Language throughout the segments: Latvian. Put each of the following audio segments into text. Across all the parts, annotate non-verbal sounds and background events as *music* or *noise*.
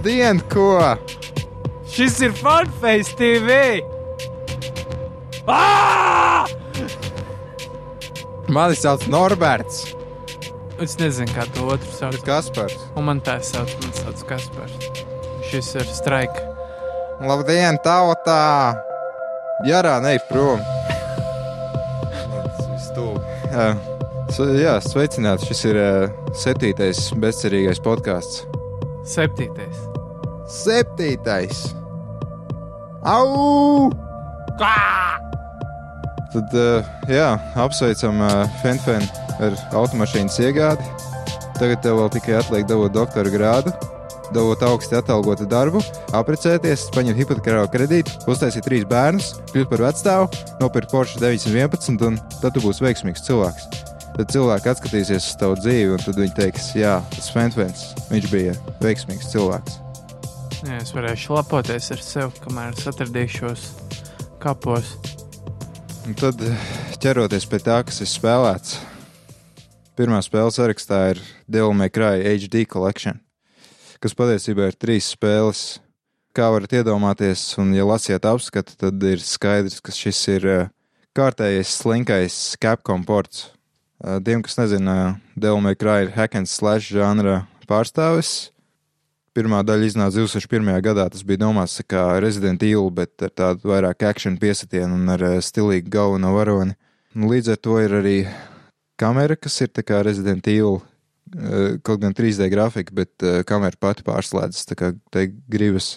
Labdien, ko? Šis ir Funface TV! Ā! Mani sauc Norberts. Es nezinu, kā to otru sauc. Kaspars. Un man tā sauc, man sauc Kaspars. Šis ir straika. Labdien, tautā! Jarā, nē, prom! Jā, jā, sveicināts. Šis ir uh, septītais bezcerīgais podkāsts. Septītais. Septītais! Au! Tad, uh, jā, apsveicam uh, Fenfenu ar automašīnas iegādi. Tagad tev vēl tikai atliek dabūt doktora grādu, dabūt augsti atalgotu darbu, apprecēties, paņemt hipotekāro kredītu, uztaisīt trīs bērnus, kļūt par vecstāvu, nopirkt Porsche 911, un tad tu būsi veiksmīgs cilvēks. Tad cilvēki atskatīsies uz tavu dzīvi, un tad viņi teiks, jā, tas Fenfens, viņš bija veiksmīgs cilvēks. Jā, es varēšu lepoties ar sevi, kamēr es atradīšos kapos. Un tad eh, ķeroties pie tā, kas ir spēlēts. Pirmā spēle sarakstā ir Devil May Cry HD Collection, kas patiesībā ir trīs spēles. Kā varat iedomāties, un ja lasiet apskatu, tad ir skaidrs, ka šis ir eh, kārtējais slinkais Capcom ports. Eh, Tiem, kas nezina, Devil May Cry ir hack and slash žanra pārstāvis. Pirmā daļa iznāca 2001. gadā. Tas bija domāts kā Resident Evil, bet ar tādu vairāk action piesitienu un ar eh, stilīgu galveno varoni. Un Līdz ar to ir arī kamera, kas ir kā Resident Evil, eh, kaut gan 3D grafika, bet eh, kamera pati pārslēdzas. Tā kā te gribas,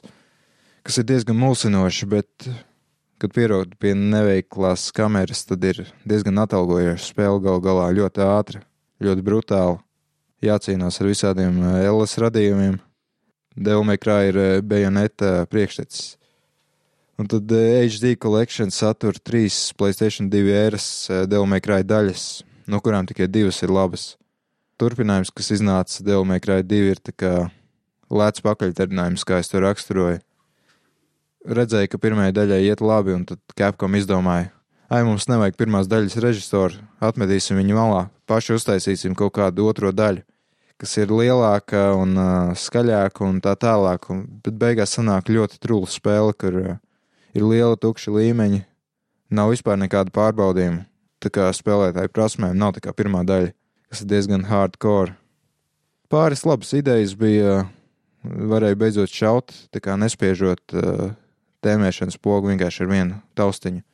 kas ir diezgan mulsinoši, bet, kad pierod pie neveiklās kameras, tad ir diezgan atalgojoša spēle gal galā ļoti ātra, ļoti brutāla. Jācīnās ar visādiem LS radījumiem. Devmekrā ir eh, bajoneta priekštecis. Un tad eh, HD Collection satur trīs Playstation 2 ēras Devmekrā daļas, no kurām tikai divas ir labas. Turpinājums, kas iznāca Devmekrā 2, ir tā kā lēts pakaļdarinājums, kā es to raksturoju. Redzēju, ka pirmajai daļai iet labi, un tad Capcom izdomāja, ai, mums nevajag pirmās daļas režisoru, atmetīsim viņu malā, paši uztaisīsim kaut kādu otro daļu kas ir lielāka un uh, skaļāka un tā tālāk. Un, bet beigās sanāk ļoti trūla spēle, kur uh, ir liela tukša līmeņa, nav vispār nekāda pārbaudījuma. Tā kā spēlētāju prasmēm nav tā kā pirmā daļa, kas ir diezgan hardcore. Pāris labas idejas bija, varēja beidzot šaut, tā kā nespiežot uh, tēmēšanas pogu vienkārši ar vienu taustiņu.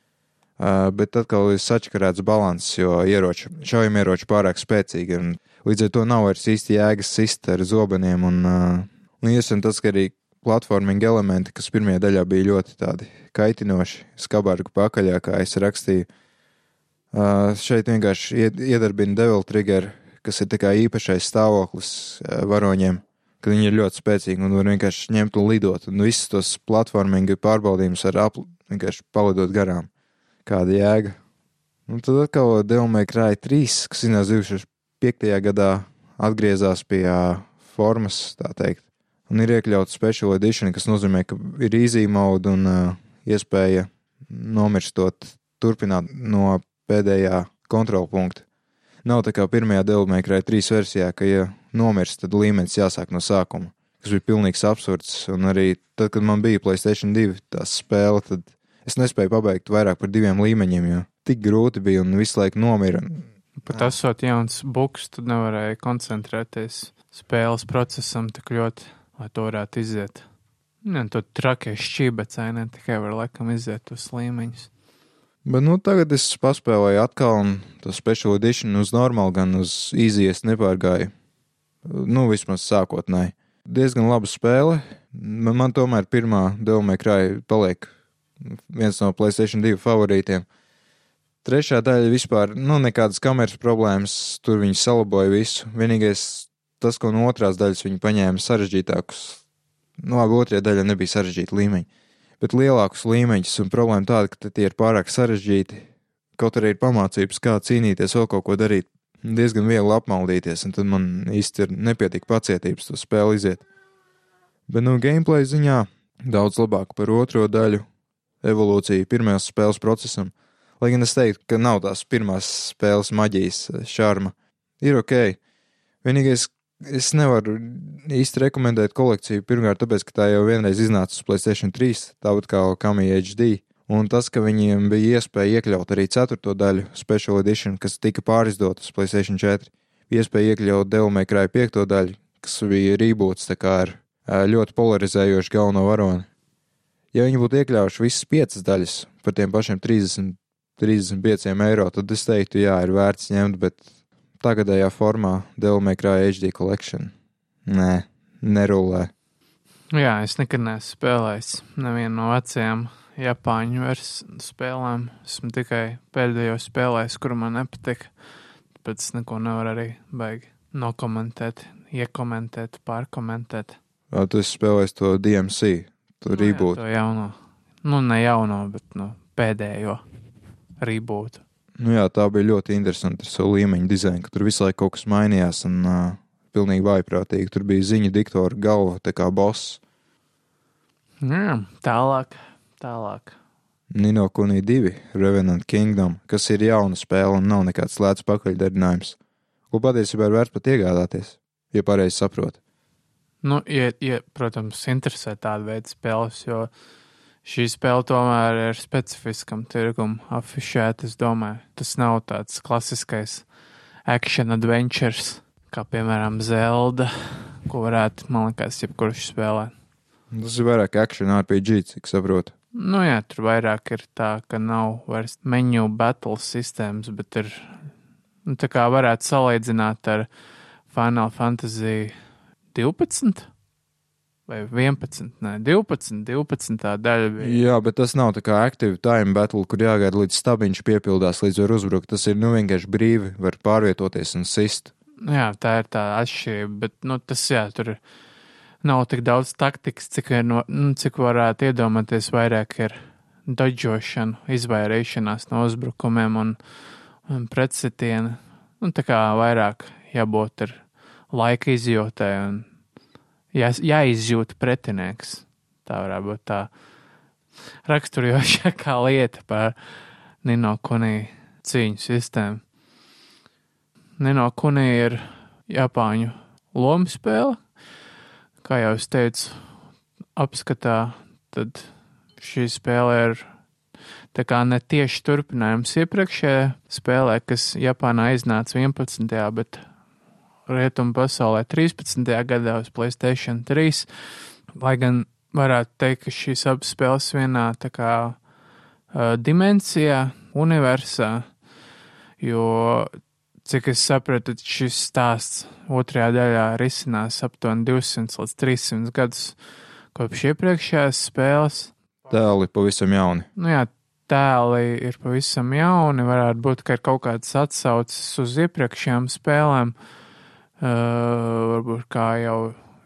Uh, bet atkal ir sačakarēts balanss, jo ieroči, šaujamieroči pārāk spēcīgi un Līdz ar to nav vairs īsti jēgas sist ar zobeniem. Un, uh, un iespējams, tas, ka arī platforming elementi, kas pirmajā daļā bija ļoti tādi kaitinoši, skabārgu pakaļā, kā es rakstīju, uh, šeit vienkārši ied- iedarbina devil trigger, kas ir īpašais stāvoklis uh, varoņiem, ka viņi ir ļoti spēcīgi un var vienkārši ņemt un lidot. Un visus tos platforming pārbaudījumus var apl- vienkārši palidot garām. Kāda jēga? Un tad atkal Devil Cry 3, kas iznāca 2005. gadā, atgriezās pie formas, tā teikt. Un ir iekļauts special edition, kas nozīmē, ka ir easy mode un uh, iespēja nomirstot, turpināt no pēdējā kontrola punkta. Nav tā kā pirmajā Devil Cry 3 versijā, ka, ja nomirst, tad līmenis jāsāk no sākuma. Tas bija pilnīgs absurds. Un arī tad, kad man bija Playstation 2 tā spēle, tad es nespēju pabeigt vairāk par diviem līmeņiem, jo tik grūti bija un visu laiku nomira. Pat esot jauns buks, tad nevarēja koncentrēties spēles procesam tik ļoti, lai to varētu iziet. Ne, to trakie šķībecai ne tikai var laikam iziet uz līmeņus. Bet nu, tagad es paspēlēju atkal, un to special edition uz normālu, gan uz īzijas nepārgāju. Nu, vismaz sākotnēji. Diezgan laba spēle. Man, man tomēr pirmā Devil Cry paliek viens no Playstation 2 favorītiem. Trešā daļa vispār, nu, nekādas kameras problēmas, tur viņi salaboja visu. Vienīgais tas, ko no otrās daļas viņi paņēma sarežģītākus. Nu, labi, otrajā daļā nebija sarežģīta līmeņa bet lielākus līmeņus. Un problēma tāda, ka tie ir pārāk sarežģīti. Kaut arī ir pamācības, kā cīnīties, vēl kaut ko darīt. Diezgan viegli apmaldīties, un tad man īsti ir nepietiek pacietības to spēli iziet. Bet, nu, gameplay ziņā daudz labāk par otro daļu evolūciju, pirmās spēles procesam. Lai gan es teiktu, ka nav tās pirmās spēles maģijas šarma. Ir ok. Vienīgais, es nevaru īsti rekomendēt kolekciju. Pirmkārt, tāpēc, ka tā jau vienreiz iznāca uz Playstation 3, tāpat kā Kami HD. Un tas, ka viņiem bija iespēja iekļaut arī ceturto daļu Special Edition, kas tika pārizdota uz Playstation 4, iespēja iekļaut May Cry 5 daļu, kas bija kā ar ā, ļoti polarizējošu galveno varoni. Ja viņi būtu iekļāvuši visas piecas daļas par tiem pašiem 30, 35 eiro, tad es teiktu, jā, ir vērts ņemt, bet tagadējā formā Cry HD Collection. Nē, nerulē. Jā, es nekad neesmu spēlējis nevienu no vecajām Japāņu spēlēm. Esmu tikai pēdējo spēlējis, kuru man nepatika. Tāpēc es neko nevaru arī baigi nokomentēt, iekomentēt, pārkomentēt. Vai tu esi spēlējis to DMC, to Nu, jā, reboot? To jauno. Nu, ne jauno, bet nu, pēdējo rebootu. Nu jā, tā bija ļoti interesanti ar savu līmeņu dizainu, ka tur visu laiku kaut kas mainījās un uh, pilnīgi vaiprātīgi. Tur bija ziņa diktora galva, tā kā boss. Jā, tālāk, tālāk. Nino Kunī 2, Revenant Kingdom, kas ir jauna spēle un nav nekāds lēts pakaļdarinājums. Ko patiesībā ir vērts pat iegādāties, ja pareizi saproti. Nu, ja, ja, protams, interesē tāda veida spēles, jo šī spēle tomēr ir specifiskam tirgum afišēta, es domāju. Tas nav tāds klasiskais action adventures, kā piemēram Zelda, ko varētu, man liekas, jebkurš spēlēt. Tas ir vairāk action RPG, cik saprotu. Nu jā, tur vairāk ir tā, ka nav vairs menu battle sistēmas, bet ir, nu, tā kā varētu salīdzināt ar Final Fantasy 12 vai 11, ne, 12, 12 daļa bija. Jā, bet tas nav tā kā active time battle, kur jāgaida līdz stabiņš piepildās, līdz var uzbrukt. Tas ir nu vienkārši brīvi, var pārvietoties un sist. Nu Jā, tā ir tā atšķirība, bet, nu, tas, jā, tur nav tik daudz taktikas, cik, ir, nu, cik varētu iedomāties, vairāk ir dodžošana, izvairīšanās no uzbrukumiem un, un pretsitiena. Un tā kā vairāk jābūt ir laika izjūtē un jā, jāizjūt pretinieks. Tā varētu būt tā raksturojošākā *laughs* lieta par Nino Kunī cīņu sistēmu. Nino Kunī ir Japāņu lomu spēle. Kā jau es teicu, apskatā, tad šī spēle ir tā kā ne tieši turpinājums iepriekšējai spēlē, kas Japānā iznāca 11. bet rietumu pasaulē 13. gadā uz Playstation 3. Lai gan varētu teikt, ka šīs abas spēles vienā tā kā uh, dimensijā, universā, jo, cik es sapratu, šis stāsts otrajā daļā risinās aptuveni 200 līdz 300 gadus kopš iepriekšējās spēles. Tēli pavisam jauni. Nu jā, tēli ir pavisam jauni, varētu būt, ka ir kaut kādas atsauces uz iepriekšējām spēlēm. Uh, varbūt kā jau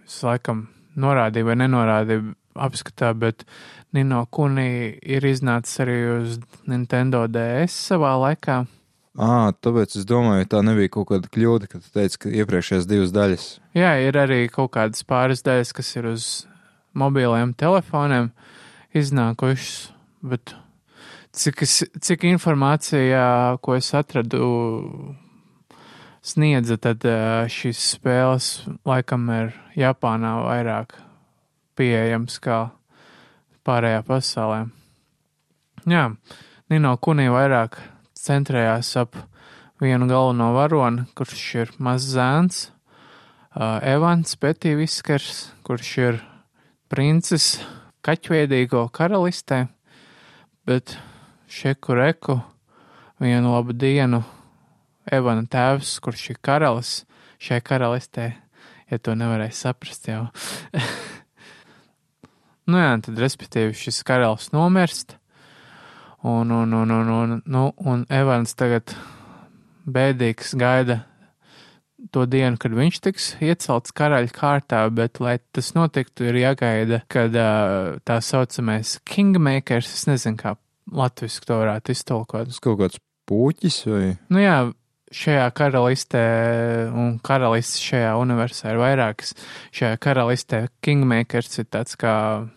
es laikam norādīju vai nenorādīju apskatā, bet Nino Kuni ir iznācis arī uz Nintendo DS savā laikā. Ā, tāpēc es domāju, tā nebija kaut kāda kļūda, kad tu teici, ka iepriekšējās divas daļas. Jā, ir arī kaut kādas pāris daļas, kas ir uz mobiliem telefoniem iznākušas, bet cik, cik informācija, ko es atradu, sniedza, tad ā, šīs spēles laikam ir Japānā vairāk pieejams kā pārējā pasaulē. Jā, Nino Kunī vairāk centrējās ap vienu galveno varoni, kurš ir mazs zēns, uh, Evans Petīviskars, kurš ir princis kaķveidīgo karalistē, bet šeku reku vienu labu dienu Evana tēvs, kurš ir karalis šai karalistē, ja to nevarēja saprast jau. *laughs* nu jā, tad respektīvi šis karalis nomirst, un, un, un, un, un, nu, un Evans tagad bēdīgs gaida to dienu, kad viņš tiks iecelts karaļa kārtā, bet, lai tas notiktu, ir jāgaida, kad tā saucamais Kingmakers, es nezinu, kā latviski to varētu iztolkot. Tas kaut kāds puķis vai Nu jā, šajā karalistē, un karalists šajā universā ir vairākas. Šajā karalistē Kingmakers ir tāds kā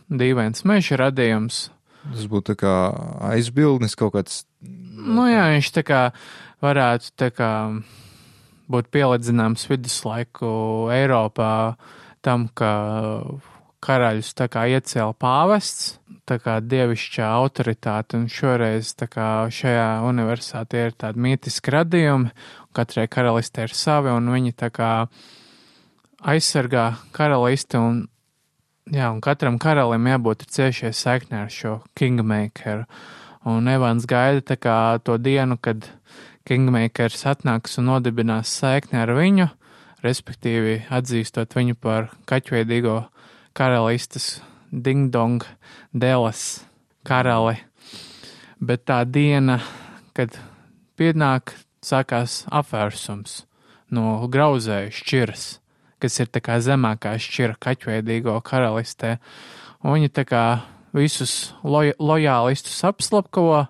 dīvains meža radījums. tas būtu kā aizbildnis kaut kāds. Nu jā, viņš tā kā varētu tā kā būtu pielīdzināms viduslaiku Eiropā tam, ka karaļus tā kā iecēla pāvests, tā kā dievišķā autoritāte, un šoreiz tā kā šajā universitātē ir tādi mītiski radījumi, katrai karalistē ir savi, un viņi tā kā aizsargā karalisti, un, jā, un katram karalim jābūt ciešie saiknē ar šo kingmakeru. Un Evans gaida tā kā to dienu, kad kingmakers atnāks un nodibinās saikni ar viņu, respektīvi atzīstot viņu par kaķveidīgo karalistas Dingdong Delas karali. Bet tā diena, kad pienāk, sākās apvērsums no grauzēju šķiras, kas ir tā kā zemākā šķira kaķveidīgo karalistē. Un viņi tā kā visus loj lojālistus apslapkavo,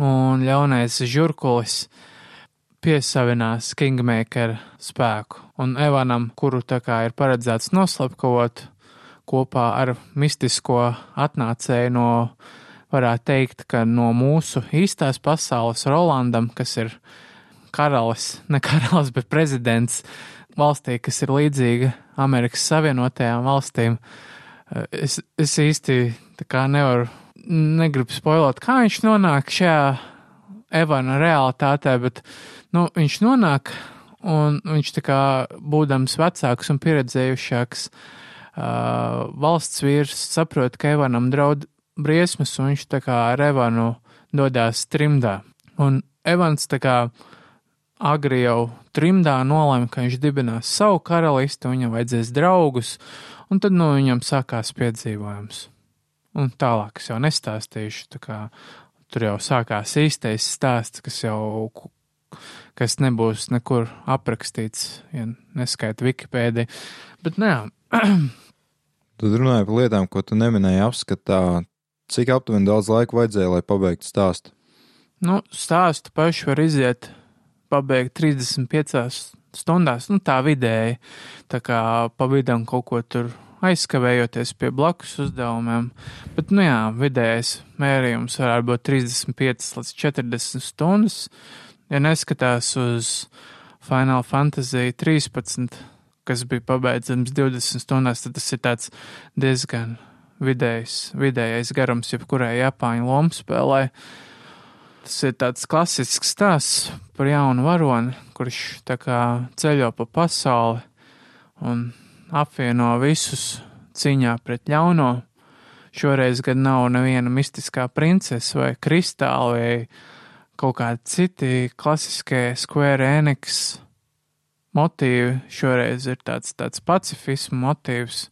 un ļaunais žurkulis piesavinās Kingmaker spēku, un Evanam, kuru tā kā ir paredzēts noslapkavot, kopā ar mistisko atnācēju no, varētu teikt, ka no mūsu īstās pasaules Rolandam, kas ir karalis, ne karalis, bet prezidents valstī, kas ir līdzīga Amerikas Savienotajām valstīm. Es, es īsti nevaru, negribu spoilot, kā viņš nonāk šajā Evana realitātē, bet, nu, viņš nonāk un viņš tā kā būdams vecāks un pieredzējušāks, uh, valsts vīrs saprot, ka Evanam draud briesmas, un viņš tā kā ar Evanu dodās trimdā. Un Evans tā kā agri jau trimdā nolēma, ka viņš dibinās savu karalisti, viņam vajadzēs draugus, un tad no viņam sākās piedzīvojums. Un tālāk es jau nestāstīšu, tā kā tur jau sākās īstais stāsts, kas jau, kas nebūs nekur aprakstīts, ja neskaita Wikipēdija. Bet nē, Tad runāju par lietām, ko tu neminēji apskatā. Cik aptuveni daudz laika vajadzēja, lai pabeigtu stāstu? Nu, stāstu pašu var iziet, pabeigt 35 stundās, nu tā vidēji. Tā kā pa vidam kaut ko tur aizskavējoties pie blakus uzdevumiem. Bet, nu jā, vidējais mērījums varētu būt 35 līdz 40 stundas. Ja neskatās uz Final Fantasy 13 kas bija pabeidzams 20 stundās, tad tas ir tāds diezgan vidējs, vidējais garums, jebkurai Japāņu lomu spēlē. Tas ir tāds klasisks stāsts par jaunu varoni, kurš tā kā ceļo pa pasauli un apvieno visus cīņā pret ļauno. Šoreiz gan nav neviena mistiskā princese vai kristāla vai kaut kādi citi klasiskie Square Enix motīvi. Šoreiz ir tāds, tāds pacifismu motīvs,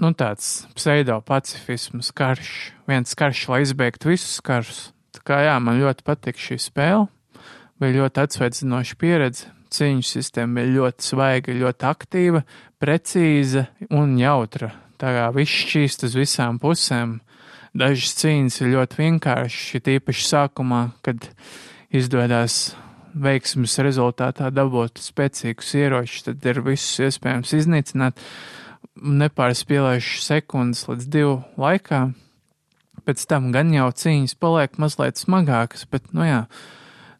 nu tāds pseido-pacifisms karš, viens karš, lai izbeigtu visus karus. Tā kā jā, man ļoti patīk šī spēle, bija ļoti atsveicinoša pieredze, cīņu sistēma bija ļoti svaiga, ļoti aktīva, precīza un jautra. Tā kā viss šķīst uz visām pusēm. Dažas cīņas ir ļoti vienkāršas, ir īpaši sākumā, kad izdodas veiksmes rezultātā dabūt spēcīgus ieročus, tad ir visus iespējams iznīcināt nepārspīlējuši sekundes līdz divu laikā. Pēc tam gan jau cīņas paliek mazliet smagākas, bet, nu jā,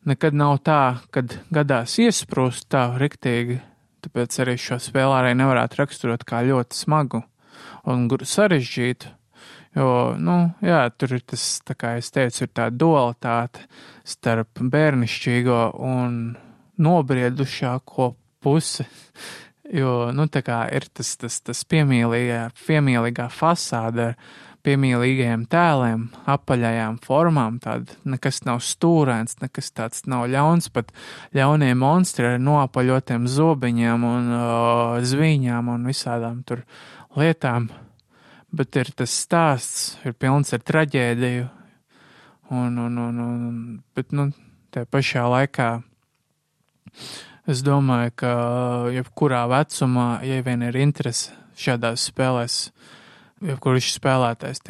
nekad nav tā, kad gadās iesprūst tā riktīgi, tāpēc arī šo spēli arī nevarētu raksturot kā ļoti smagu un sarežģītu. Jo, nu, jā, tur ir tas, kā es teicu, ir tā dualitāte starp bērnišķīgo un nobriedušāko pusi. Jo, nu, tā kā ir tas, tas, tas piemīlīgā, piemīlīgā fasāde ar piemīlīgajiem tēliem, apaļajām formām, tāda nekas nav stūrēns, nekas tāds nav ļauns, pat ļaunie monstri ar noapaļotiem zobiņiem un uh, zviņām un visādām tur lietām bet ir tas stāsts, ir pilns ar traģēdiju. Un, un, un, un, bet, nu, tā pašā laikā es domāju, ka jebkurā vecumā, ja vien ir interese šādās spēlēs, jebkurš spēlētājs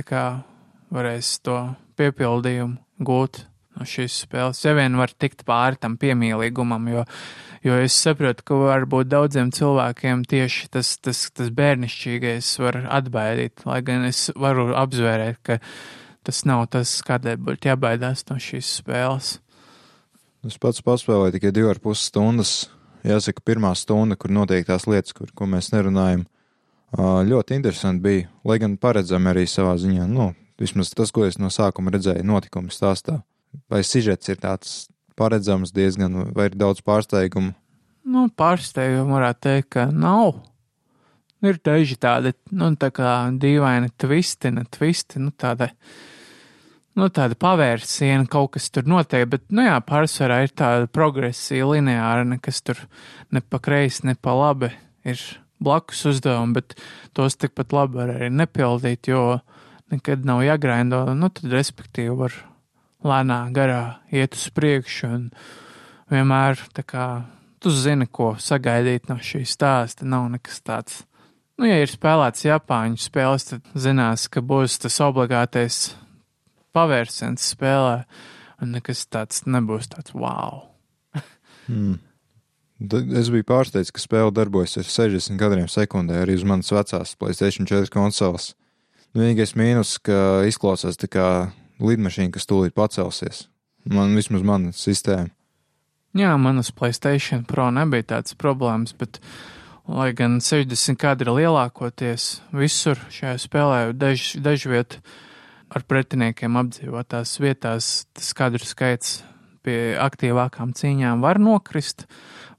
varēs to piepildījumu gūt no šīs spēles. Ja vien var tikt pāri tam piemīlīgumam, jo Jo es saprotu, ka varbūt daudziem cilvēkiem tieši tas, tas, tas bērnišķīgais var atbaidīt, lai gan es varu apzvērēt, ka tas nav tas, kādēļ būtu jābaidās no šīs spēles. Es pats paspēlēju tikai divas ar pus stundas. Jāsaka, pirmā stunda, kur notiek tās lietas, kur, ko mēs nerunājam. Ļoti interesanti bija, lai gan paredzami arī savā ziņā. Nu, vismaz tas, ko es no sākuma redzēju, notikumi stāstā. Vai sižets ir tāds paredzams diezgan, vai ir daudz pārsteigumu? Nu, pārsteigumu varētu teikt, ka nav. Ir daži tādi, nu, tā kā dīvaini twisti, ne twisti, nu, tāda, nu, tāda pavērsiena, kaut kas tur notiek, bet, nu, jā, pārsvarā ir tāda progresija lineāra, nekas tur ne pa kreisi, ne pa labi ir blakus uzdevumi, bet tos tikpat labi var arī nepildīt, jo nekad nav jāgraindo, nu, tad, respektīvi, var lēnā garā iet uz priekšu un vienmēr, tā kā, tu zini, ko sagaidīt no šī stāsta, nav nekas tāds Nu, ja ir spēlēts Japāņu spēles, tad zinās, ka būs tas obligātais pavērsiens spēlē, un nekas tāds nebūs tāds wow. mm. Es biju pārsteigts, ka spēle darbojas ar 60 kadriem sekundē arī uz manas vecās Playstation 4 konsoles. Nu, vienīgais mīnus, ka izklausās tā kā lidmašīna, kas tūlīt pacelsies. Man vismaz mana sistēma. Jā, manas Playstation Pro nebija tāds problēmas, bet uh, Lai gan 60 kadri lielākoties visur šajā spēlē, daž, dažviet ar pretiniekiem apdzīvotās vietās, tas kadru skaits pie aktīvākām cīņām var nokrist.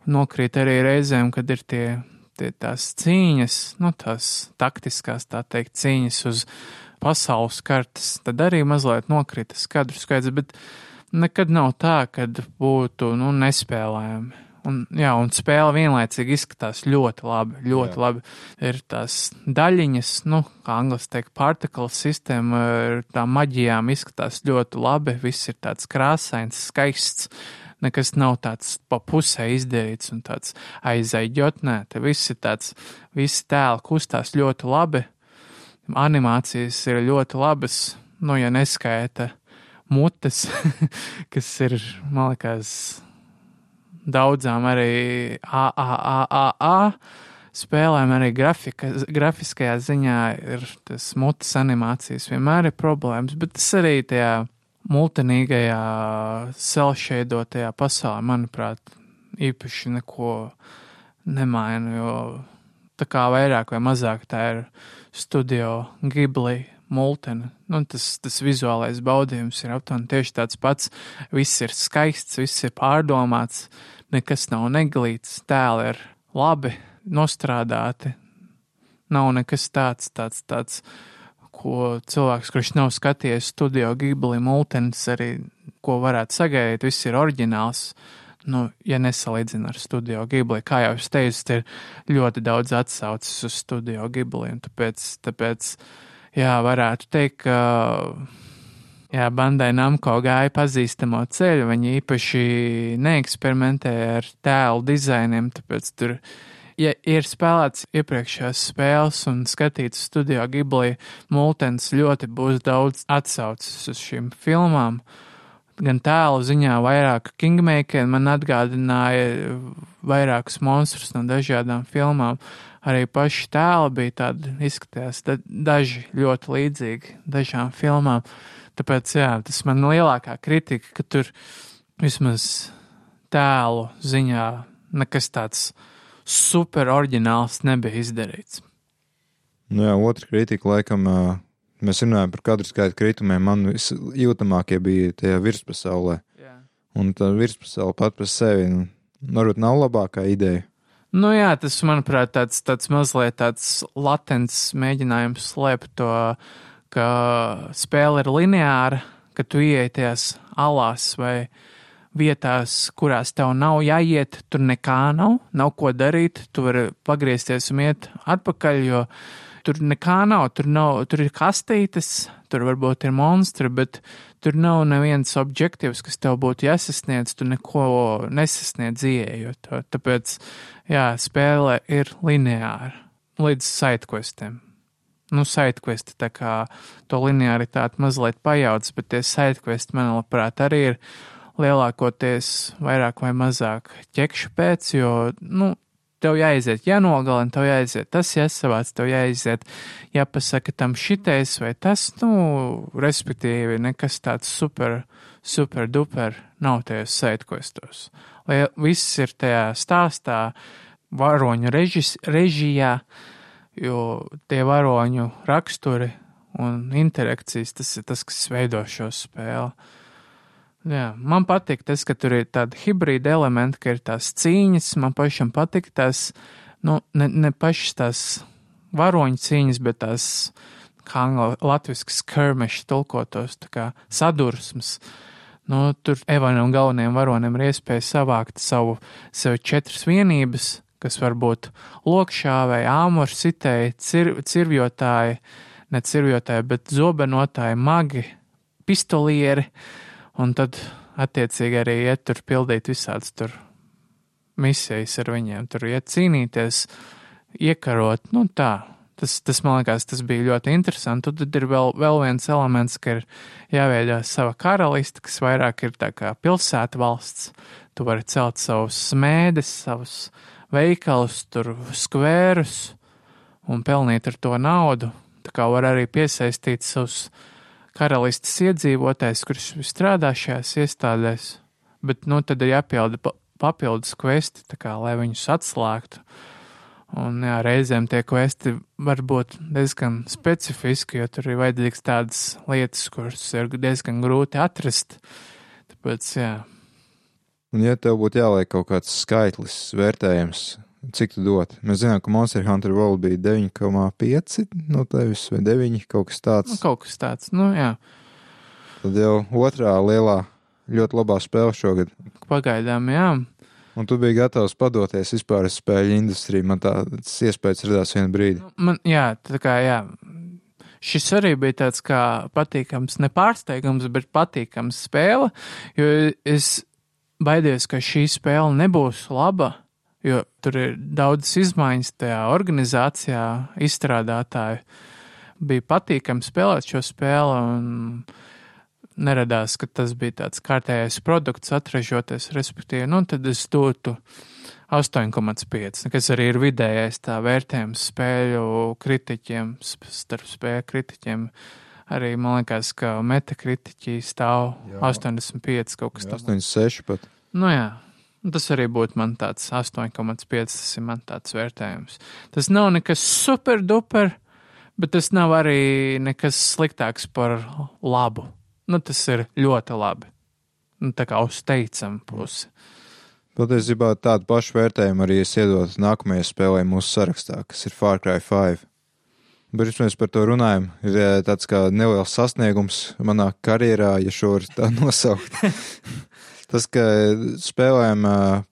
Nokrīt arī reizēm, kad ir tie, tie tās cīņas, nu tās taktiskās, tā teikt, cīņas uz pasaules kartes, tad arī mazliet nokrita skadru skaits, bet nekad nav tā, kad būtu, nu, nespēlējami Un, jā, un spēle vienlaicīgi izskatās ļoti labi. Ļoti jā. labi. Ir tās daļiņas, nu, kā angļuiski teikt, particle sistēma, ar tām maģijām izskatās ļoti labi. Viss ir tāds krāsains, skaists. Nekas nav tāds pa pusē izdarīts un tāds aizaidjot. Nē, te viss ir tāds, visi tēli kustās ļoti labi. Animācijas ir ļoti labas, nu, ja neskaita mutes, *laughs* kas ir, man liekas, daudzām arī AAAA spēlēm, arī grafika, grafiskajā ziņā ir tas mutes animācijas vienmēr ir problēmas, bet tas arī tajā multinīgajā, selšeidotajā pasaulē, manuprāt, īpaši neko nemaina, jo tā kā vairāk vai mazāk tā ir studio Ghibli multena. Nu, tas, tas vizuālais baudījums ir aptuveni tieši tāds pats. Viss ir skaists, viss ir pārdomāts, nekas nav neglīts, tēli ir labi nostrādāti. Nav nekas tāds, tāds, tāds, ko cilvēks, kurš nav skatījies studio Ghibli multens, arī ko varētu sagaidīt, viss ir oriģināls. Nu, ja nesalīdzina ar studio Ghibli, kā jau es teicu, ir ļoti daudz atsauces uz studio Ghibli, tāpēc, tāpēc jā, varētu teikt, ka Jā, bandai Namko gāja pazīstamo ceļu. Viņi īpaši neeksperimentēja ar tēlu dizainiem, tāpēc tur, ja ir spēlēts iepriekšējās spēles un skatīts studio Ghibli multens, ļoti būs daudz atsauces uz šīm filmām. Gan tēlu ziņā vairāk Kingmaker man atgādināja vairākus monstrus no dažādām filmām. Arī paši tēli bija tādi, izskatījās daži ļoti līdzīgi dažām filmām. Uh, Tāpēc, jā, tas man lielākā kritika, ka tur vismaz tēlu ziņā nekas tāds super oriģināls nebija izdarīts. Nu jā, otra kritika laikam. Mēs runājam par kadru skaitu kritumiem. Man visjūtamākie bija tajā virspasaulē. Jā. Un tā virspasaule pat par sevi nu, varbūt nav labākā ideja. Nu jā, tas, manuprāt, tāds, tāds mazliet tāds latents mēģinājums slēpt to ka spēle ir lineāra, ka tu ieej tajās alās vai vietās, kurās tev nav jāiet, tur nekā nav, nav ko darīt, tu vari pagriezties un iet atpakaļ, jo tur nekā nav, tur, nav, tur ir kastītes, tur varbūt ir monstri, bet tur nav neviens objektīvs, kas tev būtu jāsasniedz, tu neko nesasniedz ieejot. Tāpēc, jā, spēle ir lineāra līdz sidequestiem nu, sidequesti, tā kā to linearitāti mazliet pajauc, bet tie sidequesti, man labprāt, arī ir lielākoties vairāk vai mazāk ķekšu pēc, jo, nu, tev jāiziet, jānogalina, tev jāiziet, tas jāsavāc, tev jāiziet, jāpasaka tam šitais vai tas, nu, respektīvi, nekas tāds super, super duper nav tajos saitkoestos. Lai viss ir tajā stāstā, varoņu režis, režijā, jo tie varoņu raksturi un interakcijas, tas ir tas, kas veido šo spēli. Jā, man patīk tas, ka tur ir tādi hibrīda elementi, ka ir tās cīņas. Man pašam patīk tās, nu, ne, ne pašas tās varoņu cīņas, bet tās, kā angļu latviešu skirmiši tulkotos, tā kā sadursmes. Nu, tur evanam galvenajam varonim ir iespēja savākt savu, sev četras vienības, kas var būt lokšāvēji, āmuri, sitēji, cir, cirvjotāji, ne cirvjotāji, bet zobenotāji, magi, pistolieri. Un tad, attiecīgi, arī iet tur pildīt visādas tur misijas ar viņiem, tur iet cīnīties, iekarot, nu tā. Tas, tas man liekas, tas bija ļoti interesanti. Tad ir vēl, vēl viens elements, ka ir jāveido sava karaliste, kas vairāk ir tā kā pilsēta valsts. Tu vari celt savus smēdes, savus veikalus, tur skvērus un pelnīt ar to naudu. Tā kā var arī piesaistīt savus karalistes iedzīvotājs, kurš strādā šajās iestādēs, bet, nu, tad ir jāpilda papildus kvesti, kā, lai viņus atslēgtu. Un, jā, reizēm tie kvesti var būt diezgan specifiski, jo tur ir vajadzīgs tādas lietas, kuras ir diezgan grūti atrast. Tāpēc, jā. Un, ja tev būtu jāliek kaut kāds skaitlis, vērtējums, Cik tu dot? Mēs zinām, ka Monster Hunter World bija 9,5 no tevis vai 9, kaut kas tāds. Nu, kaut kas tāds, nu jā. Tad jau otrā lielā, ļoti labā spēle šogad. Pagaidām, jā. Un tu biji gatavs padoties vispār uz spēļu industriju. Man tāds iespējas radās vienu brīdi. Nu, man, jā, tā kā, jā. Šis arī bija tāds kā patīkams, nepārsteigums, bet patīkams spēle, jo es baidījos, ka šī spēle nebūs laba jo tur ir daudzas izmaiņas tajā organizācijā, izstrādātāju. Bija patīkami spēlēt šo spēli, un neradās, ka tas bija tāds kārtējais produkts atražoties, respektīvi, nu, tad es dotu 8,5, kas arī ir vidējais tā vērtējums spēļu kritiķiem, starp spēļu kritiķiem. Arī man liekas, ka metakritiķi stāv jā. 85 kaut kas tāds. 86 pat. Nu jā, Tas arī būtu man tāds 8,5. Tas ir man tāds vērtējums. Tas nav nekas super duper, bet tas nav arī nekas sliktāks par labu. Nu, tas ir ļoti labi. Nu, tā kā uz teicamu pusi. Patiesībā tādu pašu vērtējumu arī es iedotu nākamajai spēlē mūsu sarakstā, kas ir Far Cry 5. Bet pirms mēs par to runājam, ir eh, tāds kā neliels sasniegums manā karjerā, ja šo var tā *laughs* nosaukt. Tas, ka spēlēm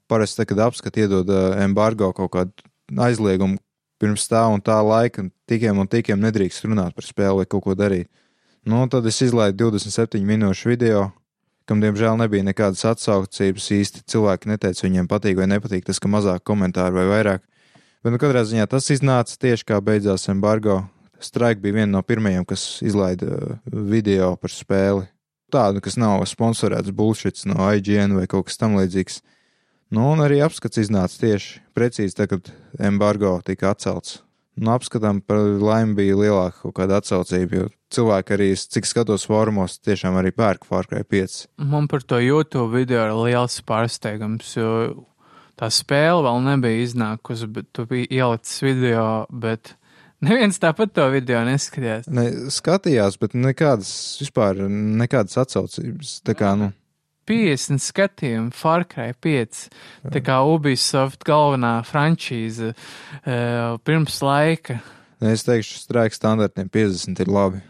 parasti, kad apskati iedod embargo kaut kādu aizliegumu pirms tā un tā laika, tikiem un tikiem nedrīkst runāt par spēli vai kaut ko darīt. Nu, tad es izlaidu 27 minūšu video, kam diemžēl nebija nekādas atsaucības īsti. Cilvēki neteica, viņiem patīk vai nepatīk tas, ka mazāk komentāru vai vairāk. Bet, nu, katrā ziņā tas iznāca tieši kā beidzās embargo. Strike bija viena no pirmajiem, kas izlaida video par spēli tādu, kas nav sponsorēts bullshit no IGN vai kaut kas tamlīdzīgs. Nu, un arī apskats iznāca tieši precīzi tagad, kad embargo tika atcelts. Nu, apskatām par laimi bija lielāka kaut kāda atsaucība, jo cilvēki arī, cik skatos formos, tiešām arī pērk Cry 5. Man par to YouTube video ir liels pārsteigums, jo tā spēle vēl nebija iznākusi, bet tu biji ielicis video, bet Neviens tāpat to video neskatījās. Ne, skatījās, bet nekādas vispār nekādas atsaucības. Tā kā, nu. 50 skatījumu, Far Cry 5. Tā kā Ubisoft galvenā frančīze uh, pirms laika. Ne, es teikšu, strāika standartiem 50 ir labi.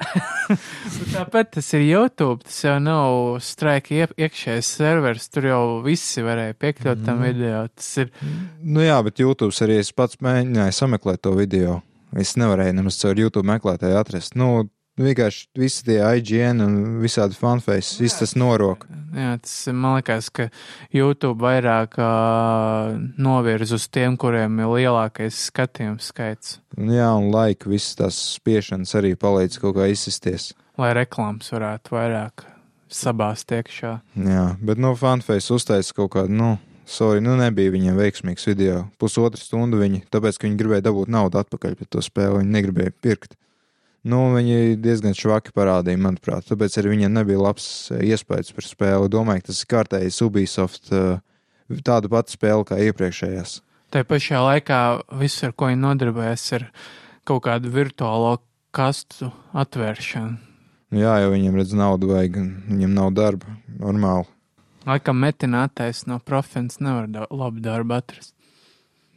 *laughs* Tāpat tas ir YouTube, tas jau nav strāika iekšējais serveris, tur jau visi varēja piekļūt tam mm. video. Tas ir. Nu jā, bet YouTube arī es pats mēģināju sameklēt to video. Es nevarēju nemaz caur YouTube meklētāju atrast. Nu, vienkārši visi tie IGN un visādi fanface, viss tas norok. Jā, tas man liekas, ka YouTube vairāk uh, novirz uz tiem, kuriem ir lielākais skatījums skaits. Jā, un laika visas tās spiešanas arī palīdz kaut kā izsisties. Lai reklāmas varētu vairāk sabāzt iekšā. Jā, bet no nu, fanface uztaisa kaut kādu, nu, sorry, nu nebija viņiem veiksmīgs video. Pusotru stundu viņi, tāpēc, ka viņi gribēja dabūt naudu atpakaļ par to spēli, viņi negribēja pirkt. Nu, viņi diezgan švaki parādīja, manuprāt, tāpēc arī viņiem nebija labs eh, iespējas par spēli. Domāju, ka tas ir kārtējs Ubisoft, eh, tāda pati spēle kā iepriekšējās. Tā pašā laikā viss, ar ko viņi nodarbojas, ir kaut kādu virtuālo kastu atvēršanu. Jā, jo viņiem redz naudu vajag, viņiem nav darba. Normāli. Laikam metinātais no profils nevar da labu darbu atrast.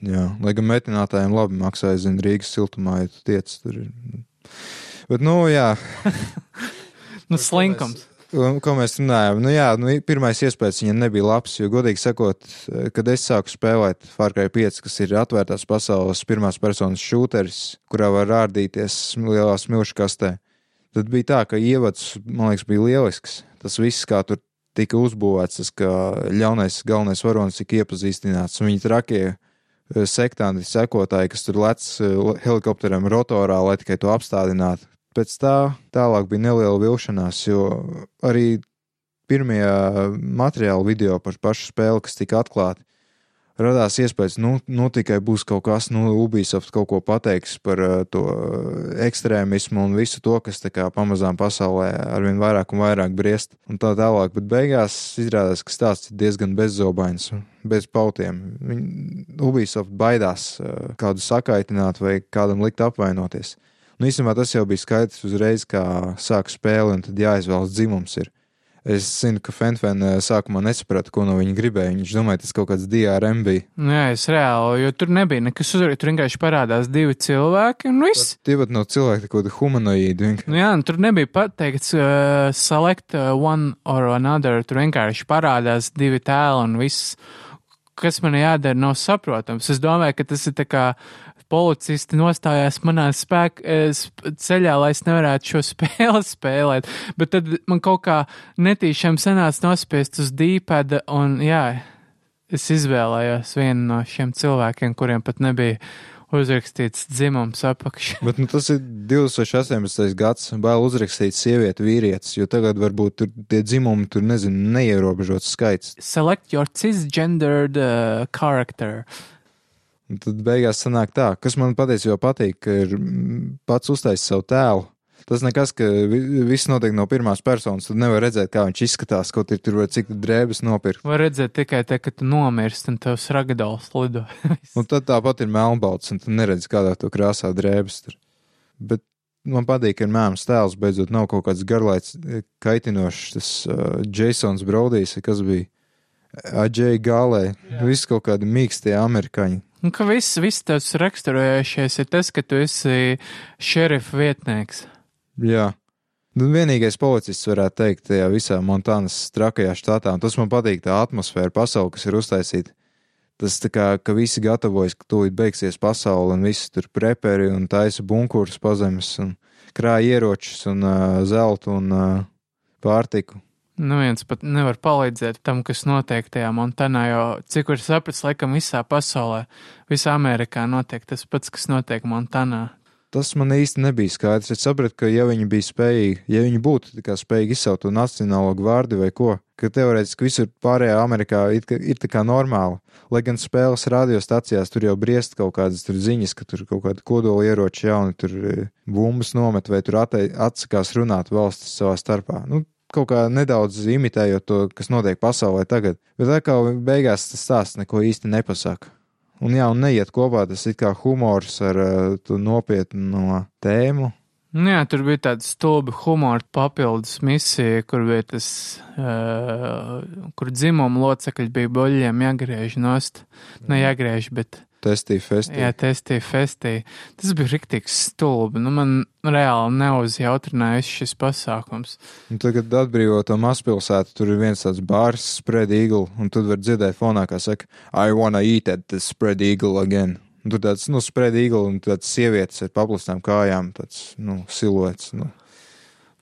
Jā, lai gan metinātājiem labi maksā, es zinu, Rīgas siltumā, ja tu tiec tur. Ir. Bet, nu, jā, *laughs* Nu, slinkums. Ko mēs runājam? Nu, jā, nu, pirmais iespējas viņam nebija labs, jo, godīgi sakot, kad es sāku spēlēt Far Cry 5, kas ir atvērtās pasaules pirmās personas šūteris, kurā var rādīties lielā smilšu kastē, tad bija tā, ka ievads, man liekas, bija lielisks. Tas viss, kā tur tika uzbūvēts, tas, ka ļaunais galvenais varonis tika iepazīstināts, un viņi trakie eh, sektanti, sekotāji, kas tur lec eh, helikopteram rotorā, lai tikai to apstādinātu. Pēc tā tālāk bija neliela vilšanās, jo arī pirmajā materiāla video par pašu spēli, kas tika atklāta, radās iespējas, nu, nu tikai būs kaut kas, nu, Ubisoft kaut ko pateiks par uh, to ekstrēmismu un visu to, kas kā pamazām pasaulē arvien vairāk un vairāk briest un tā tālāk, bet beigās izrādās, ka stāsts ir diezgan bezzobains, bez pautiem. Viņi, Ubisoft baidās uh, kādu sakaitināt vai kādam likt apvainoties. Nu, īstenībā tas jau bija skaidrs uzreiz, kā sāk spēle, un tad jāizvēlas dzimums. Ir. Es zinu, ka Fenfēna sākumā nesaprata, ko no viņa gribēja. Viņš domāja, tas kaut kāds DRM bija. Nu, jā, es reāli, jo tur nebija nekas uzraksts. Tur vienkārši parādās divi cilvēki un viss. Tie pat no cilvēka kaut kāda humanoīda. vienkārši. Nu, jā, tur nebija pateikts, uh, select uh, one or another. Tur vienkārši parādās divi tēli un viss. Kas man jādara, nav saprotams. Es domāju, ka tas ir tā kā policisti nostājās manā spēk, eh, ceļā, lai es nevarētu šo *laughs* spēli spēlēt. Bet tad man kaut kā netīšām sanāca nospiest uz dīpēda, un jā, es izvēlējos vienu no šiem cilvēkiem, kuriem pat nebija uzrakstīts dzimums apakšā. *laughs* Bet nu, tas ir 2018. gads, bail uzrakstīt sievieti, vīrietis, jo tagad varbūt tur tie dzimumi, tur nezinu, neierobežots skaits. Select your cisgendered uh, character. Un tad beigās sanāk tā, kas man patiesībā patīk, ka ir mm, pats uztaisījis savu tēlu. Tas nekas, ka vi- viss notiek no pirmās personas. Tad nevar redzēt, kā viņš izskatās, kaut ir tur var cik drēbes nopirkt. Var redzēt tikai te, kad tu nomirsti un tavs ragadals lido. *laughs* Un tad tāpat ir melnbalts, un tu neredzi, kādā to krāsā drēbes tur. Bet man patīk, ka ir mēms tēls, beidzot nav kaut kāds garlaiks, kaitinošs, tas uh, Jasons Brodijs, kas bija Aģēja Gālē, viss kaut kādi mīkstie amerikāņi. Un ka viss, viss tas raksturojošais ir tas, ka tu esi šerifa vietnieks. Jā. Nu, vienīgais policists varētu teikt tajā visā Montānas trakajā štatā, un tas man patīk, tā atmosfēra, pasaule, kas ir uztaisīta. Tas tā kā, ka visi gatavojas, ka tūlīt beigsies pasaule, un visi tur preperi un taisa bunkurus pazemes, un krāja ieročus, un uh, zeltu un uh, pārtiku. Nu, viens pat nevar palīdzēt tam, kas notiek tajā Montanā, jo cik ir sapratis, laikam visā pasaulē, visā Amerikā notiek tas pats, kas notiek Montanā. Tas man īsti nebija skaidrs. Es sapratu, ka, ja viņi bija spējīgi, ja viņi būtu spējīgi izsaukt to nacionālo gvārdi vai ko, ka teorētiski visur pārējā Amerikā ir, ir tā kā normāli. Lai gan spēles radiostacijās tur jau briest kaut kādas ziņas, ka tur kaut kādi kodoli ieroči jauni, tur e, bumbas nomet vai tur atsakās runāt valstis savā starpā. Nu, kaut kā nedaudz imitējot to, kas notiek pasaulē tagad. Bet atkal beigās tas stāsts neko īsti nepasaka. Un jā, un neiet kopā tas it kā humors ar uh, to nopietnu tēmu. Nu, jā, tur bija tāda stulba humora papildus misija, kur bija tas, uh, kur dzimuma locekļi bija boļiem jāgriež nost. Ne jāgriež, bet Testī festī. jā, testī festī. Tas bija riktīgs stulbi. Nu, man reāli neuzjautrināja šis pasākums. Un tagad atbrīvot to mazpilsētu, tur ir viens tāds bārs, spread eagle, un tad var dzirdēt fonā, kā saka, I wanna eat at the spread eagle again. Un tur tāds, nu, spread eagle un tāds sievietes ar paplastām kājām, tāds, nu, siluets. Nu.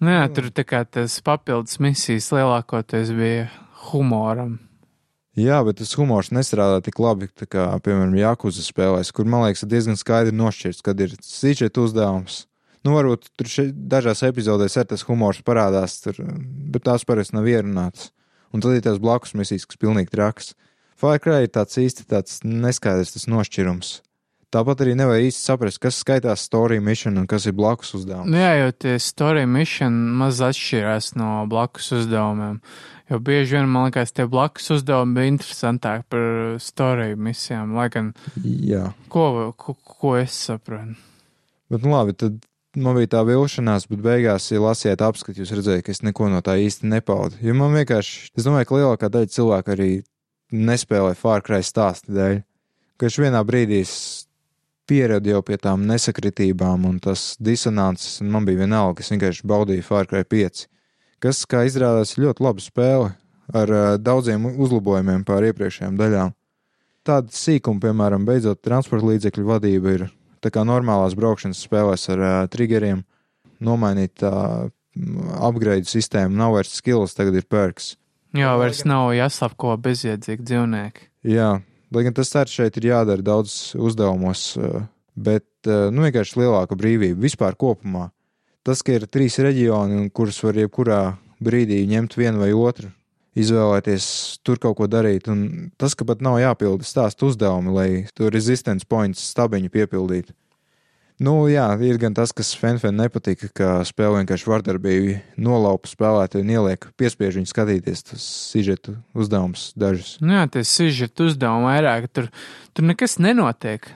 Nu, jā, tur tā kā tas papildus misijas lielākoties bija humoram. Jā, bet tas humors nestrādā tik labi, kā, piemēram, Jākuza spēlēs, kur, man liekas, ir diezgan skaidri nošķirts, kad ir sīčet uzdevums. Nu, varbūt tur še, dažās epizodēs arī tas humors parādās, tur, bet tās parasti nav ierunātas. Un tad ir tās blakus misijas, kas pilnīgi trakas. Far Cry ir tāds īsti tāds neskaidrs tas nošķirums. Tāpat arī nevar īsti saprast, kas skaitās story mission un kas ir blakus uzdevums. Nu Jā, jo tie story mission maz atšķirās no blakus uzdevumiem. Jo bieži vien man liekas, tie blakus uzdevumi bija interesantāki par story misijām. Lai gan, Jā, ko, ko, ko es saprotu? bet nu labi, tad man bija tā vilšanās, bet beigās, ja lasījāt apskatu, jūs redzējāt, ka es neko no tā īsti nepaudu. Jo man vienkārši, es domāju, ka lielākā daļa cilvēku arī nespēlē Far Cry stāstu dēļ. Ka viņš vienā brīdī es pieradu jau pie tām nesakritībām un tas disonances, un man bija vienalga, es vienkārši baudīju Far Cry 5, kas, kā izrādās, ir ļoti laba spēle ar uh, daudziem uzlabojumiem pār iepriekšējām daļām. Tāda sīkuma, piemēram, beidzot transporta līdzekļu vadība ir tā kā normālās braukšanas spēlēs ar uh, triggeriem, nomainīt uh, upgrade sistēmu, nav vairs skills, tagad ir perks. Jā, vairs nav jāslapko bezjēdzīgi dzīvnieki. Jā, lai gan tas arī šeit ir jādara daudz uzdevumos, uh, bet nu, vienkārši lielāka brīvība vispār kopumā. Tas, ka ir trīs reģioni, kurus var jebkurā brīdī ņemt vienu vai otru, izvēlēties tur kaut ko darīt, un tas, ka pat nav jāpilda stāstu uzdevumi, lai to resistance points stabiņu piepildītu. Nu, jā, ir gan tas, kas Fenfen nepatika, ka spēle vienkārši vardarbīgi nolaupa spēlētāju un ieliek, piespiež viņu skatīties tos sižetu uzdevumus dažus. Nu jā, tie sižeti uzdevumi vairāk, tur, tur nekas nenotiek.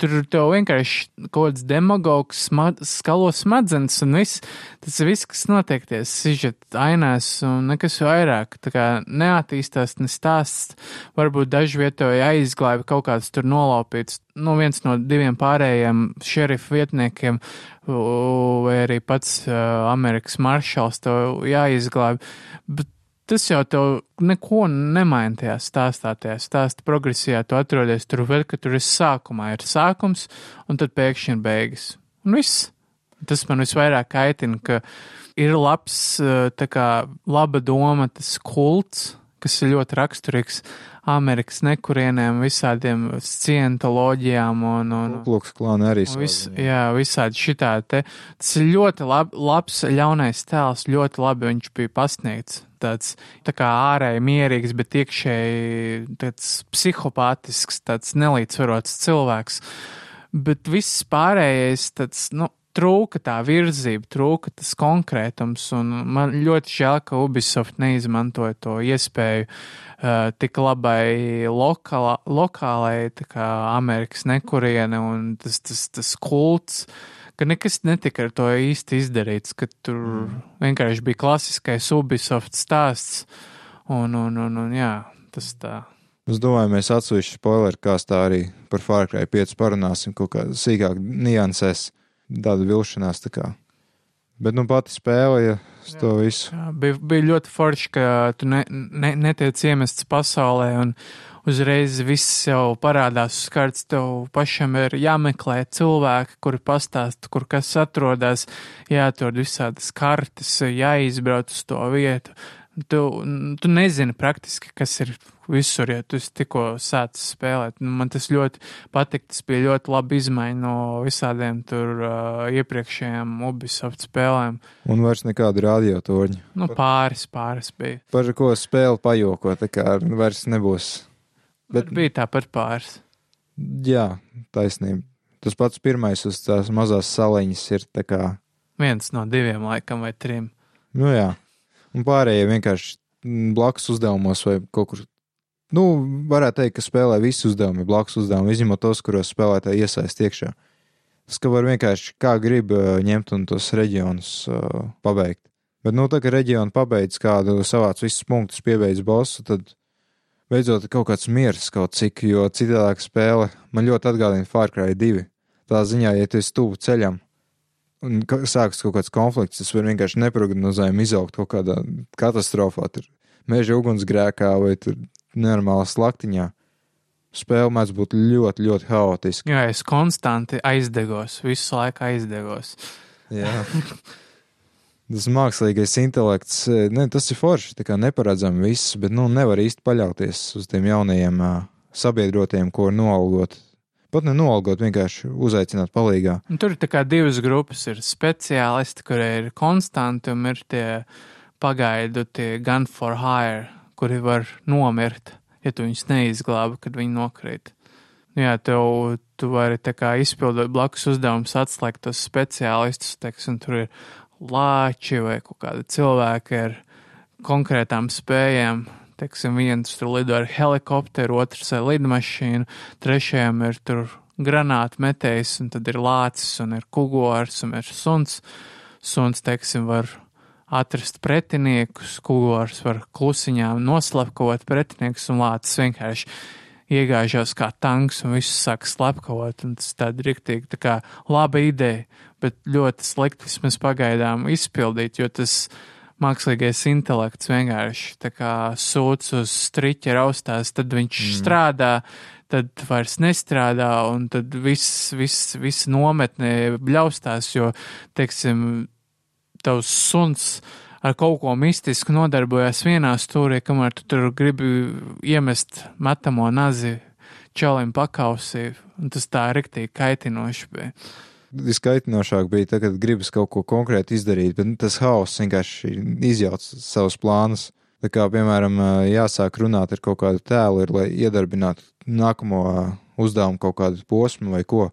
Tur tev vienkārši kaut kāds demagogs sma skalo smadzenes un viss. Tas viss, kas notiek tie sižeti ainās un nekas vairāk. Tā kā neattīstās, ne stāsts. Varbūt daži vietoji aizglābi kaut kāds tur nolaupīts. Nu, viens no diviem pārējiem šerifu vietniekiem vai arī pats uh, Amerikas maršals tev jāizglābi. Bet tas jau tev neko nemaina tajā stāstā, tajā stāsta progresijā. Tu atrodies tur vēl, ka tur ir sākumā ir sākums, un tad pēkšņi ir beigas. Un viss. Tas man visvairāk kaitina, ka ir labs, tā kā laba doma, tas kults, kas ir ļoti raksturīgs Amerikas nekurieniem, visādiem cientoloģijām un, un, Lūks klāna arī. un vis, jā, visādi šitā te. Tas ir ļoti lab, labs, ļaunais tēls, ļoti labi viņš bija pasniegts. Tāds tā kā ārēji mierīgs, bet iekšēji tāds psihopātisks, tāds nelīdzsvarots cilvēks. Bet viss pārējais tāds, nu, trūka tā virzība, trūka tas konkrētums, un man ļoti žēl, ka Ubisoft neizmantoja to iespēju uh, tik labai lokāla, lokālai, tā kā Amerikas nekuriene un tas, tas, tas kults, ka nekas netika ar to īsti izdarīts, ka tur mm. vienkārši bija klasiskais Ubisoft stāsts, un, un, un, un jā, tas tā. Es domāju, mēs atsevišķi spoileri kāstā arī par Far Cry 5 parunāsim kaut kā sīkāk niansēs tāda vilšanās. Tā kā. Bet nu pati spēle, ja uz to visu. Jā, bija, bija ļoti forši, ka tu ne, ne, netiec iemests pasaulē un uzreiz viss jau parādās uz kartes. Tev pašam ir jāmeklē cilvēki, kuri pastāsta, kur kas atrodas, jāatrod visādas kartes, jāizbrauc uz to vietu. Tu, tu nezini praktiski, kas ir visur, ja tu tikko sācis spēlēt. Nu, Man tas ļoti patika. Tas bija ļoti labi izmaiņa no visādiem tur uh, iepriekšējiem Ubisoft spēlēm. Un vairs nekāda radiotorņa. Nu, pāris, pāris bija. Par ko spēle pajoko, tā kā vairs nebūs. Bet, Bet bija tāpat pāris. Jā, taisnība. Tas pats pirmais uz tās mazās saliņas ir tā kā. Viens no diviem, laikam, vai trim. Nu jā, un pārējie vienkārši blakus uzdevumos vai kaut kur. Nu, varētu teikt, ka spēlē visi uzdevumi, blakus uzdevumi, izņemot tos, kuros spēlētāji iesaist iekšā. Tas, ka var vienkārši kā grib ņemt un tos reģionus uh, pabeigt. Bet, nu, tā kā reģionu pabeidz kādu savāc visus punktus, piebeidz bosu, tad beidzot kaut kāds miers kaut cik, jo citādāk spēle man ļoti atgādina Far Cry 2. Tā ziņā, ja tu esi tuvu ceļam, un ka- sākas kaut kāds konflikts, tas var vienkārši neprognozējami izaugt kaut kādā katastrofā, tur meža ugunsgrēkā vai tur nenormālā slaktiņā. Spēle mēdz būt ļoti, ļoti haotiska. Jā, es konstanti aizdegos, visu laiku aizdegos. Jā. *laughs* Tas mākslīgais intelekts, eh, ne, tas ir forši, tā kā neparedzami viss, bet nu nevar īsti paļauties uz tiem jaunajiem uh, sabiedrotiem, ko var noalgot. Pat ne noalgot, vienkārši uzaicināt palīgā. Un tur ir tā kā divas grupas. Ir speciālisti, kuri ir konstanti, un ir tie pagaidu, tie gun for hire, kuri var nomirt, ja tu viņus neizglābi, kad viņi nokrīt. Nu Jā, tev tu vari izpildot blakus uzdevumus, atslēgt tos speciālistus, teiksim, tur ir lāči vai kaut kādi cilvēki ar konkrētām spējām. Teiksim, viens tur lido ar helikopteru, otrs ar lidmašīnu, trešajam ir tur granātu metējs, un tad ir lācis, un ir kugors, un ir suns. Suns, teiksim, var atrast pretiniekus, kugors var klusiņām noslapkavot pretiniekus, un lācis vienkārši iegāžās kā tanks un viss sāk slepkavot. Tas tāda riktīgi tā kā laba ideja, bet ļoti slikti vismaz pagaidām izpildīt, jo tas mākslīgais intelekts vienkārši tā kā sūc uz striķa raustās, tad viņš mm. strādā, tad vairs nestrādā, un tad viss, viss, viss nometnē bļaustās, jo, teiksim, tavs suns ar kaut ko mistisku nodarbojas vienā stūrī, kamēr tu tur gribi iemest metamo nazi čalim pakausī, tas tā riktīgi kaitinoši bija. Viskaitinošāk bija tad, kad gribas kaut ko konkrēti izdarīt, bet tas hauss vienkārši izjauc savus plānus. Tā kā, piemēram, jāsāk runāt ar kaut kādu tēlu, ir, lai iedarbinātu nākamo uzdevumu kaut kādu posmu vai ko.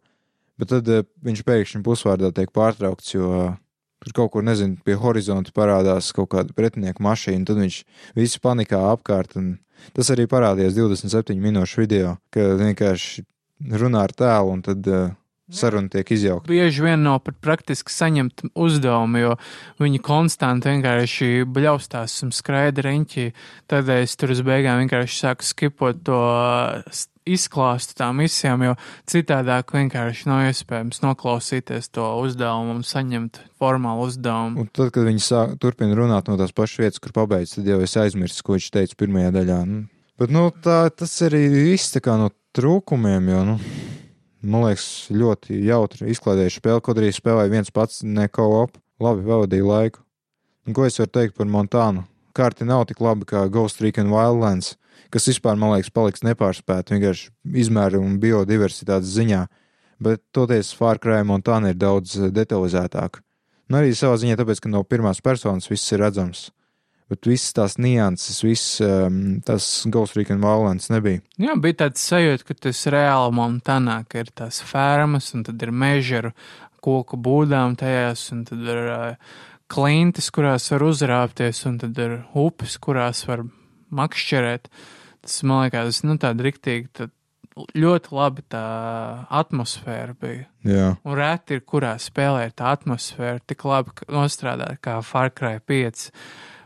Bet tad viņš pēkšņi pusvārdā tiek pārtraukts, jo tur kaut kur, nezinu, pie horizonta parādās kaut kāda pretinieku mašīna, tad viņš visi panikā apkārt. Tas arī parādījās 27 minūšu video, ka vienkārši runā ar tēlu un tad uh, saruna tiek izjaukta. Bieži vien nav pat praktiski saņemt uzdevumu, jo viņi konstanti vienkārši bļaustās un skraida riņķī. Tad es tur uz beigām vienkārši sāku skipot to izklāstu tām misijām, jo citādāk vienkārši nav iespējams noklausīties to uzdevumu un saņemt formālu uzdevumu. Un tad, kad viņi sāk, turpina runāt no tās pašas vietas, kur pabeidz, tad jau es aizmirsu, ko viņš teica pirmajā daļā. Nu, bet, nu, tā, tas arī viss tā kā no trūkumiem, jo, nu, man liekas, ļoti jautri izklaidējuši spēli, kaut arī spēlēja viens pats neko op, labi pavadīja laiku. Un ko es varu teikt par Montānu? Karti nav tik labi kā Ghost Recon Wildlands kas vispār, man liekas, paliks nepārspēta vienkārši izmēra un biodiversitātes ziņā, bet toties Far Cry Montana ir daudz eh, detalizētāk. Un arī savā ziņā tāpēc, ka no pirmās personas viss ir redzams. Bet visas tās nianses, viss um, tas Ghost Recon Wildlands nebija. Jā, bija tāds sajūta, ka tas reāli Montanā, ka ir tās fermas, un tad ir meža ar koku būdām tajās, un tad ir uh, klintis, kurās var uzrāpties, un tad ir upes, kurās var makšķerēt. Tas man liekas, nu, tāda riktīgi, tā ļoti labi tā atmosfēra bija. Jā. Un reti ir, kurā spēlē tā atmosfēra tik labi nostrādāta kā Far Cry 5.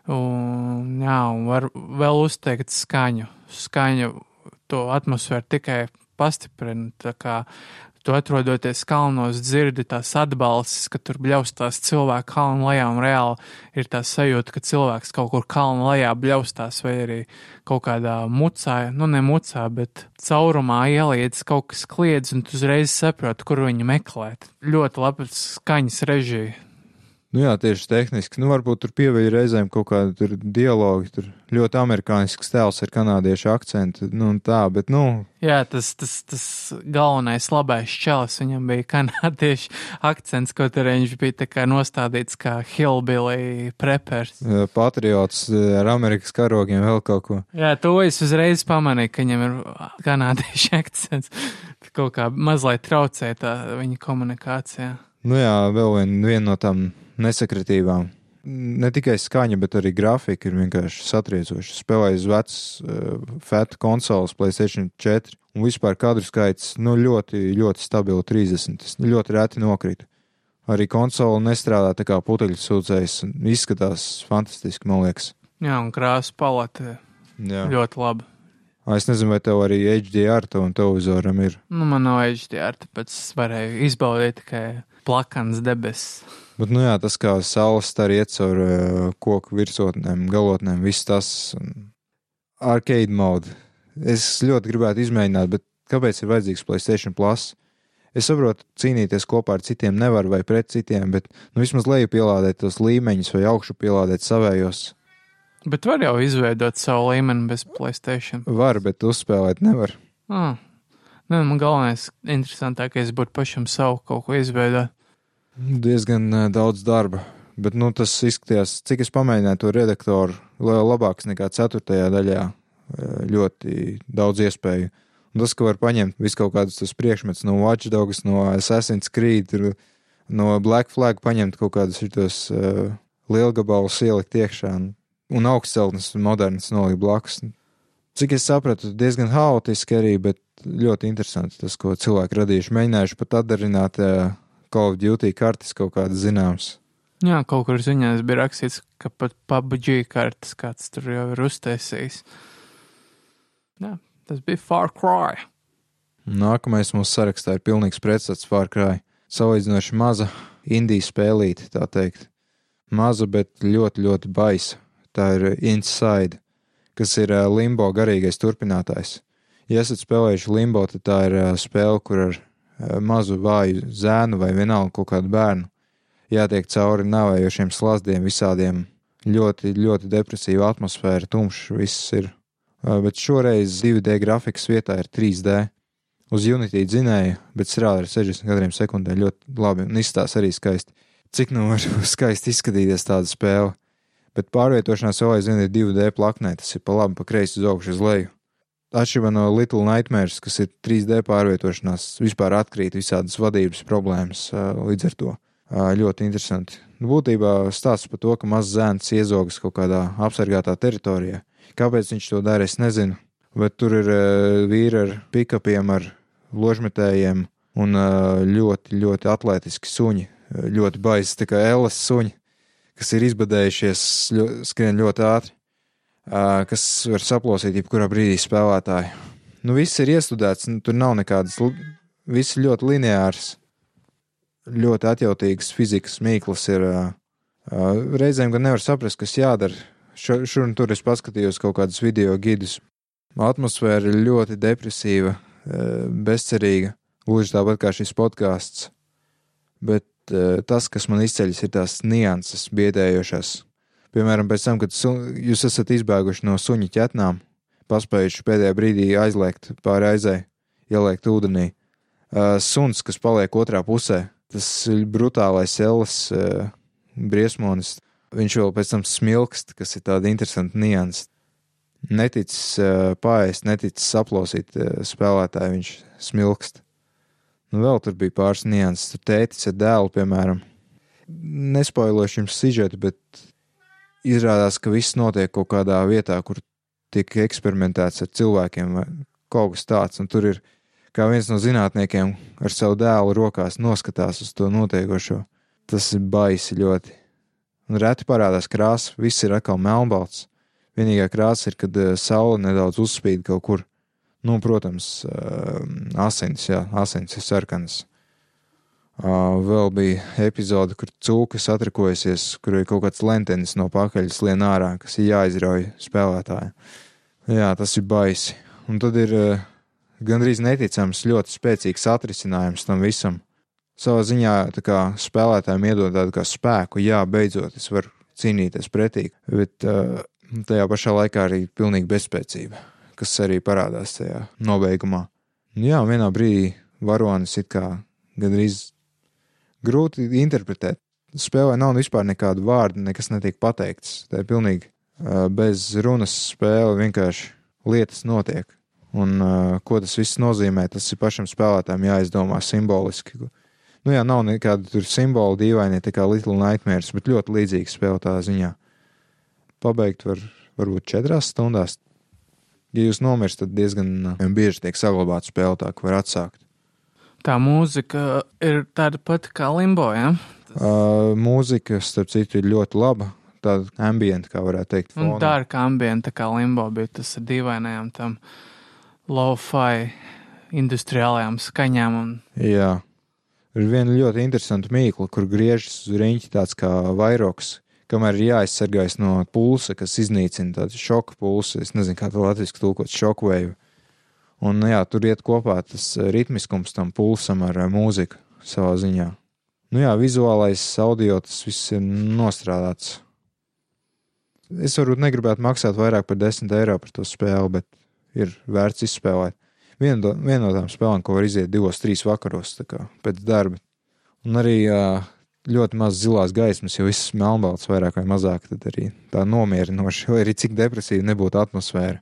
Un, jā, un var vēl uzteikt skaņu. Skaņu to atmosfēru tikai pastiprina. Tā kā tu atrodoties kalnos, dzirdi tās atbalsts, ka tur bļaustās cilvēki kalnu lejā, un reāli ir tā sajūta, ka cilvēks kaut kur kalnu lejā bļaustās, vai arī kaut kādā mucā, nu ne mucā, bet caurumā ieliedz kaut kas kliedz, un tu uzreiz saproti, kur viņi meklēt. Ļoti labi skaņas režija. Nu jā, tieši tehniski. Nu, varbūt tur pievēja reizēm kaut kādu dialogu. Tur ļoti amerikānisks tēls ar kanādiešu akcentu. Nu, tā, bet, nu. Jā, tas, tas, tas galvenais labais čels viņam bija *laughs* kanādiešu akcents, kaut arī viņš bija kā nostādīts kā hillbilly preppers. Patriots ar Amerikas karogiem vēl kaut ko. Jā, to es uzreiz pamanīju, ka viņam ir kanādiešu *laughs* akcents. Kaut kā mazliet traucē tā viņa komunikācijā. Nu jā, vēl viena vien no tām nesakritībām. Ne tikai skaņa, bet arī grafika ir vienkārši satriecoša. Spēlēju uz vecas uh, feta konsoles, PlayStation 4, un vispār kadru skaits nu, ļoti, ļoti stabili 30. Tas ļoti reti nokrīt. Arī konsole nestrādā tā kā putekļu sūcējs, un izskatās fantastiski, man liekas. Jā, un krāsa palete Jā. ļoti labi. Es nezinu, vai tev arī HDR tam televizoram ir. Nu, man nav HDR, tāpēc es varēju izbaudīt tikai plakans debesis. Bet, nu jā, tas kā saules tā iet caur uh, koku virsotnēm, galotnēm, viss tas arcade mode. Es ļoti gribētu izmēģināt, bet kāpēc ir vajadzīgs Playstation Plus? Es saprotu, cīnīties kopā ar citiem nevar vai pret citiem, bet nu, vismaz leju pielādēt tos līmeņus vai augšu pielādēt savējos. Bet var jau izveidot savu līmeni bez Playstation. Var, bet uzspēlēt nevar. Ah. Nu, man galvenais, interesantākais būtu pašam savu kaut ko izveidot. Diezgan daudz darba. Bet nu, tas izskatījās, cik es pamēģināju to redaktoru, labāks nekā 4. daļā. ļoti daudz iespēju. Un tas, ka var paņemt visu kaut kādus priekšmetus no Watch Dogs, no Assassin's Creed, no Black Flag, paņemt kaut kādus šitos uh, lielgabalus, ielikt iekšā un, un augstceltnes modernas nolikt blakus. Cik es sapratu, diezgan haotiski arī, bet ļoti interesanti tas, ko cilvēki radījuši. Mēģinājuši pat atdarināt uh, Call of Duty kartes kaut kādas zināmas. Jā, kaut kur ziņās bija rakstīts, ka pat PUBG kartes kāds tur jau ir uztaisījis. Jā, tas bija Far Cry. Nākamais mūsu sarakstā ir pilnīgs pretstats Far Cry. Salīdzinoši maza indijas spēlīte, tā teikt. Maza, bet ļoti, ļoti baisa. Tā ir Inside, kas ir Limbo garīgais turpinātājs. Ja esat spēlējuši Limbo, tad tā ir spēle, kur ar mazu vāju zēnu vai vienalga kaut kādu bērnu jātiek cauri navējošiem slazdiem, visādiem ļoti, ļoti depresīva atmosfēra, tumšs viss ir. Bet šoreiz 2D grafikas vietā ir 3D. Uz Unity dzinēja, bet strādā ar 60 kadriem sekundē ļoti labi un izstāsta arī skaisti. Cik nu var *laughs* skaisti izskatīties tāda spēle, bet pārvietošanās vēl aizvien ir 2D plaknē, tas ir pa labi, pa kreisi uz augšu, uz leju. Atšķirībā no Little Nightmares, kas ir 3D pārvietošanās, vispār atkrīt visādas vadības problēmas līdz ar to ļoti interesanti. Nu, būtībā stāsts par to, ka mazs zēns iezogas kaut kādā apsargātā teritorijā. Kāpēc viņš to dara, es nezinu. Bet tur ir vīri ar pikapiem, ar ložmetējiem un ļoti, ļoti atletiski suņi. Ļoti baisi, tā kā Ēlas suņi, kas ir izbadējušies, skrien ļoti ātri, kas var saplosīt jebkurā brīdī spēlētāju. Nu, viss ir iestudēts, nu, tur nav nekādas, viss ir ļoti lineārs ļoti atjautīgas fizikas mīklas ir. Reizēm gan nevar saprast, kas jādara. Šur un tur es paskatījos kaut kādus video gidus. Atmosfēra ir ļoti depresīva, bezcerīga, gluži tāpat kā šis podkāsts. Bet tas, kas man izceļas, ir tās nianses, biedējošās. Piemēram, pēc tam, kad jūs esat izbēguši no suņa ķetnām, paspējuši pēdējā brīdī aizliegt pāri aizai, ieliekt ūdenī. Suns, kas paliek otrā pusē, tas brutālais Ellis uh, briesmonis, viņš vēl pēc tam smilkst, kas ir tāda interesanta nianses. Neticis uh, pāriest, neticis saplosīt uh, spēlētāju, viņš smilkst. Nu, vēl tur bija pāris nianses. Tur tētis ar dēlu, piemēram. Nespoilošu jums sižetu, bet izrādās, ka viss notiek kaut kādā vietā, kur tiek eksperimentēts ar cilvēkiem vai kaut kas tāds. Un tur ir kā viens no zinātniekiem ar savu dēlu rokās noskatās uz to notiekošo. Tas ir baisi ļoti. Un reti parādās krāsa, viss ir atkal melnbalts. Vienīgā krāsa ir, kad uh, saule nedaudz uzspīd kaut kur. Nu, protams, uh, asins, jā, asins ir sarkanas. Vēl bija epizode, kur cūka satrakojusies, kur ir kaut kāds lentenis no pakaļas lien ārā, kas ir jāizrauj spēlētājiem. Jā, tas ir baisi. Un tad ir gandrīz neticams, ļoti spēcīgs atrisinājums tam visam. Savā ziņā kā, spēlētājiem iedod tādu kā spēku, jā, beidzot es varu cīnīties pretī, bet tajā pašā laikā arī pilnīgi bezspēcība, kas arī parādās tajā nobeigumā. Jā, vienā brīdī varonis ir kā gandrīz grūti interpretēt. Spēlē nav vispār nekādu vārdu, nekas netiek pateikts. Tā ir pilnīgi uh, bez runas spēle, vienkārši lietas notiek. Un uh, ko tas viss nozīmē, tas ir pašam spēlētājam jāizdomā simboliski. Nu jā, nav nekāda tur simbola dīvaini, tā kā Little Nightmares, bet ļoti līdzīga spēle tā ziņā. Pabeigt var varbūt četrās stundās. Ja jūs nomirst, tad diezgan bieži tiek saglabāta spēle tā, ka var atsākt. Tā mūzika ir tāda pati kā limbo, ja? Uh, mūzika, starp citu, ir ļoti laba. Tāda ambienta, kā varētu teikt. Un tā ir kā ambienta, kā limbo bija tas ar dīvainajām tam. Lo-fi industriālajām skaņām. Un... Jā, ir viena ļoti interesanta mīkla, kur griežas uz riņķi tāds kā vairoks. Kamēr ir jāaizsargājas no pulsa, kas iznīcina tādu šoku pulsu, es nezinu, kā to latviešu tulkot, šokvēju. Un jā, tur iet kopā tas ritmiskums tam pulsam ar mūziku savā ziņā. Nu jā, vizuālais audio tas viss ir nostrādāts. Es varbūt negribētu maksāt vairāk par 10 eiro par to spēli, bet ir vērts izspēlēt. Viena, do, viena no tām spēlēm, ko var iziet divos, trīs vakaros kā, pēc darba. Un arī ļoti maz zilās gaismas, jo viss melnbalts vairāk vai mazāk, tad arī tā nomierinoši, vai arī cik depresīva nebūtu atmosfēra.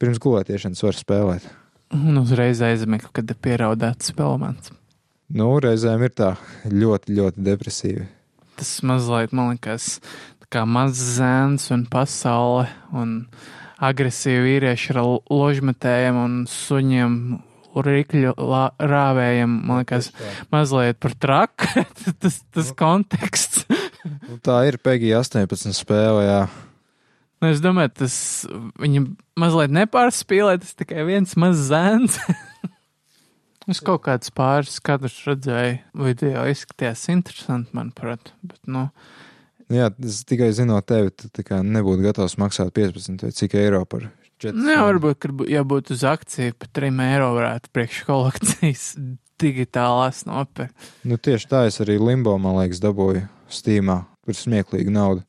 pirms gulētiešanas var spēlēt. Un uzreiz aizmigt, kad ir pieraudēts spēlēmans. Nu, reizēm ir tā ļoti, ļoti depresīvi. Tas mazliet, man liekas, kā mazs zēns un pasaule un agresīvi vīrieši ar ložmetējiem un suņiem, rīkļu rāvējiem, man liekas, mazliet par traku *laughs* tas, tas konteksts. Nu, tā ir Pegija 18 spēle, jā. Nu, es domāju, tas viņa mazliet nepārspīlē, tas tikai viens mazs zēns. *laughs* es kaut kādus pāris kadrus redzēju, video izskatījās interesanti, manuprāt, bet, nu, Jā, es tikai zinot tevi, tu nebūtu gatavs maksāt 15 vai cik eiro par 4. nu, jā, varbūt, ka ja būtu uz akciju par 3 eiro varētu priekš kolekcijas *laughs* digitālās nopirkt. Nu, tieši tā es arī Limbo, man liekas, dabūju Steamā par smieklīgu naudu.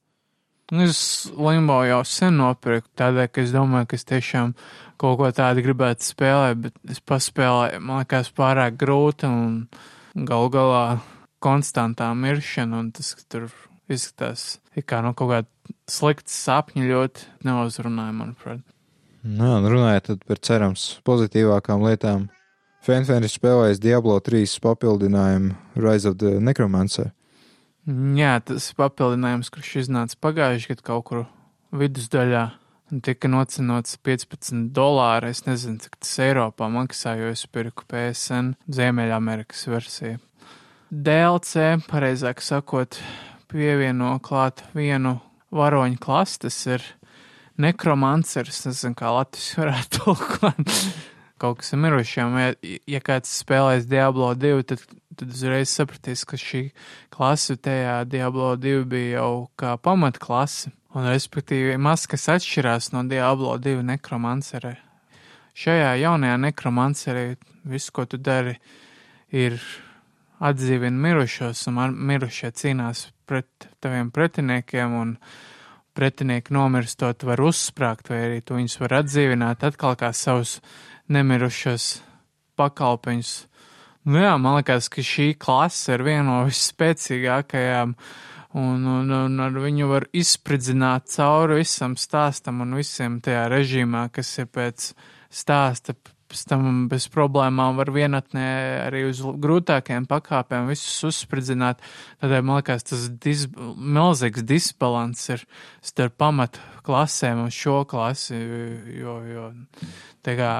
Nu, Es limbo jau sen nopirku, tādēļ, ka es domāju, ka es tiešām kaut ko tādu gribētu spēlēt, bet es paspēlēju, man liekas, pārāk grūti un gal galā konstantā miršana, un tas ka tur izskatās, kā no kaut kāda slikta sapņa ļoti neuzrunāja, manuprāt. Nu, jā, un runājot par cerams pozitīvākām lietām. Fanfēni ir spēlējis Diablo 3 papildinājumu Rise of the Necromancer. Jā, tas papildinājums, kurš iznāca pagājuši gadu kaut kur vidusdaļā. Tika nocenots 15 dolāri. Es nezinu, cik tas Eiropā maksā, jo es pirku PSN Ziemeļamerikas versiju. DLC, pareizāk sakot, pievieno klāt vienu varoņu klasi. Tas ir nekromancers. Nezinu, kā Latvijas varētu *laughs* tulkot. Kaut kas ir mirušiem. Ja, ja kāds spēlēs Diablo 2, tad, tad uzreiz sapratīs, ka šī klase tajā Diablo 2 bija jau kā pamatklase. Un, respektīvi, maz kas atšķirās no Diablo 2 nekromancerē. Šajā jaunajā nekromancerē viss, ko tu dari, ir atdzīvina mirušos, un mirušie cīnās pret taviem pretiniekiem, un pretinieki nomirstot var uzsprāgt, vai arī tu viņus var atdzīvināt atkal kā savus nemirušos pakalpiņus. Nu jā, man liekas, ka šī klase ir viena no visspēcīgākajām, un, un, un ar viņu var izspridzināt cauri visam stāstam un visiem tajā režīmā, kas ir pēc stāsta. Pēc tam bez problēmām var vienatnē arī uz grūtākiem pakāpēm visus uzspridzināt. Tādēļ man liekas, tas dis, milzīgs disbalans ir starp pamatu klasēm un šo klasi, jo, jo tā kā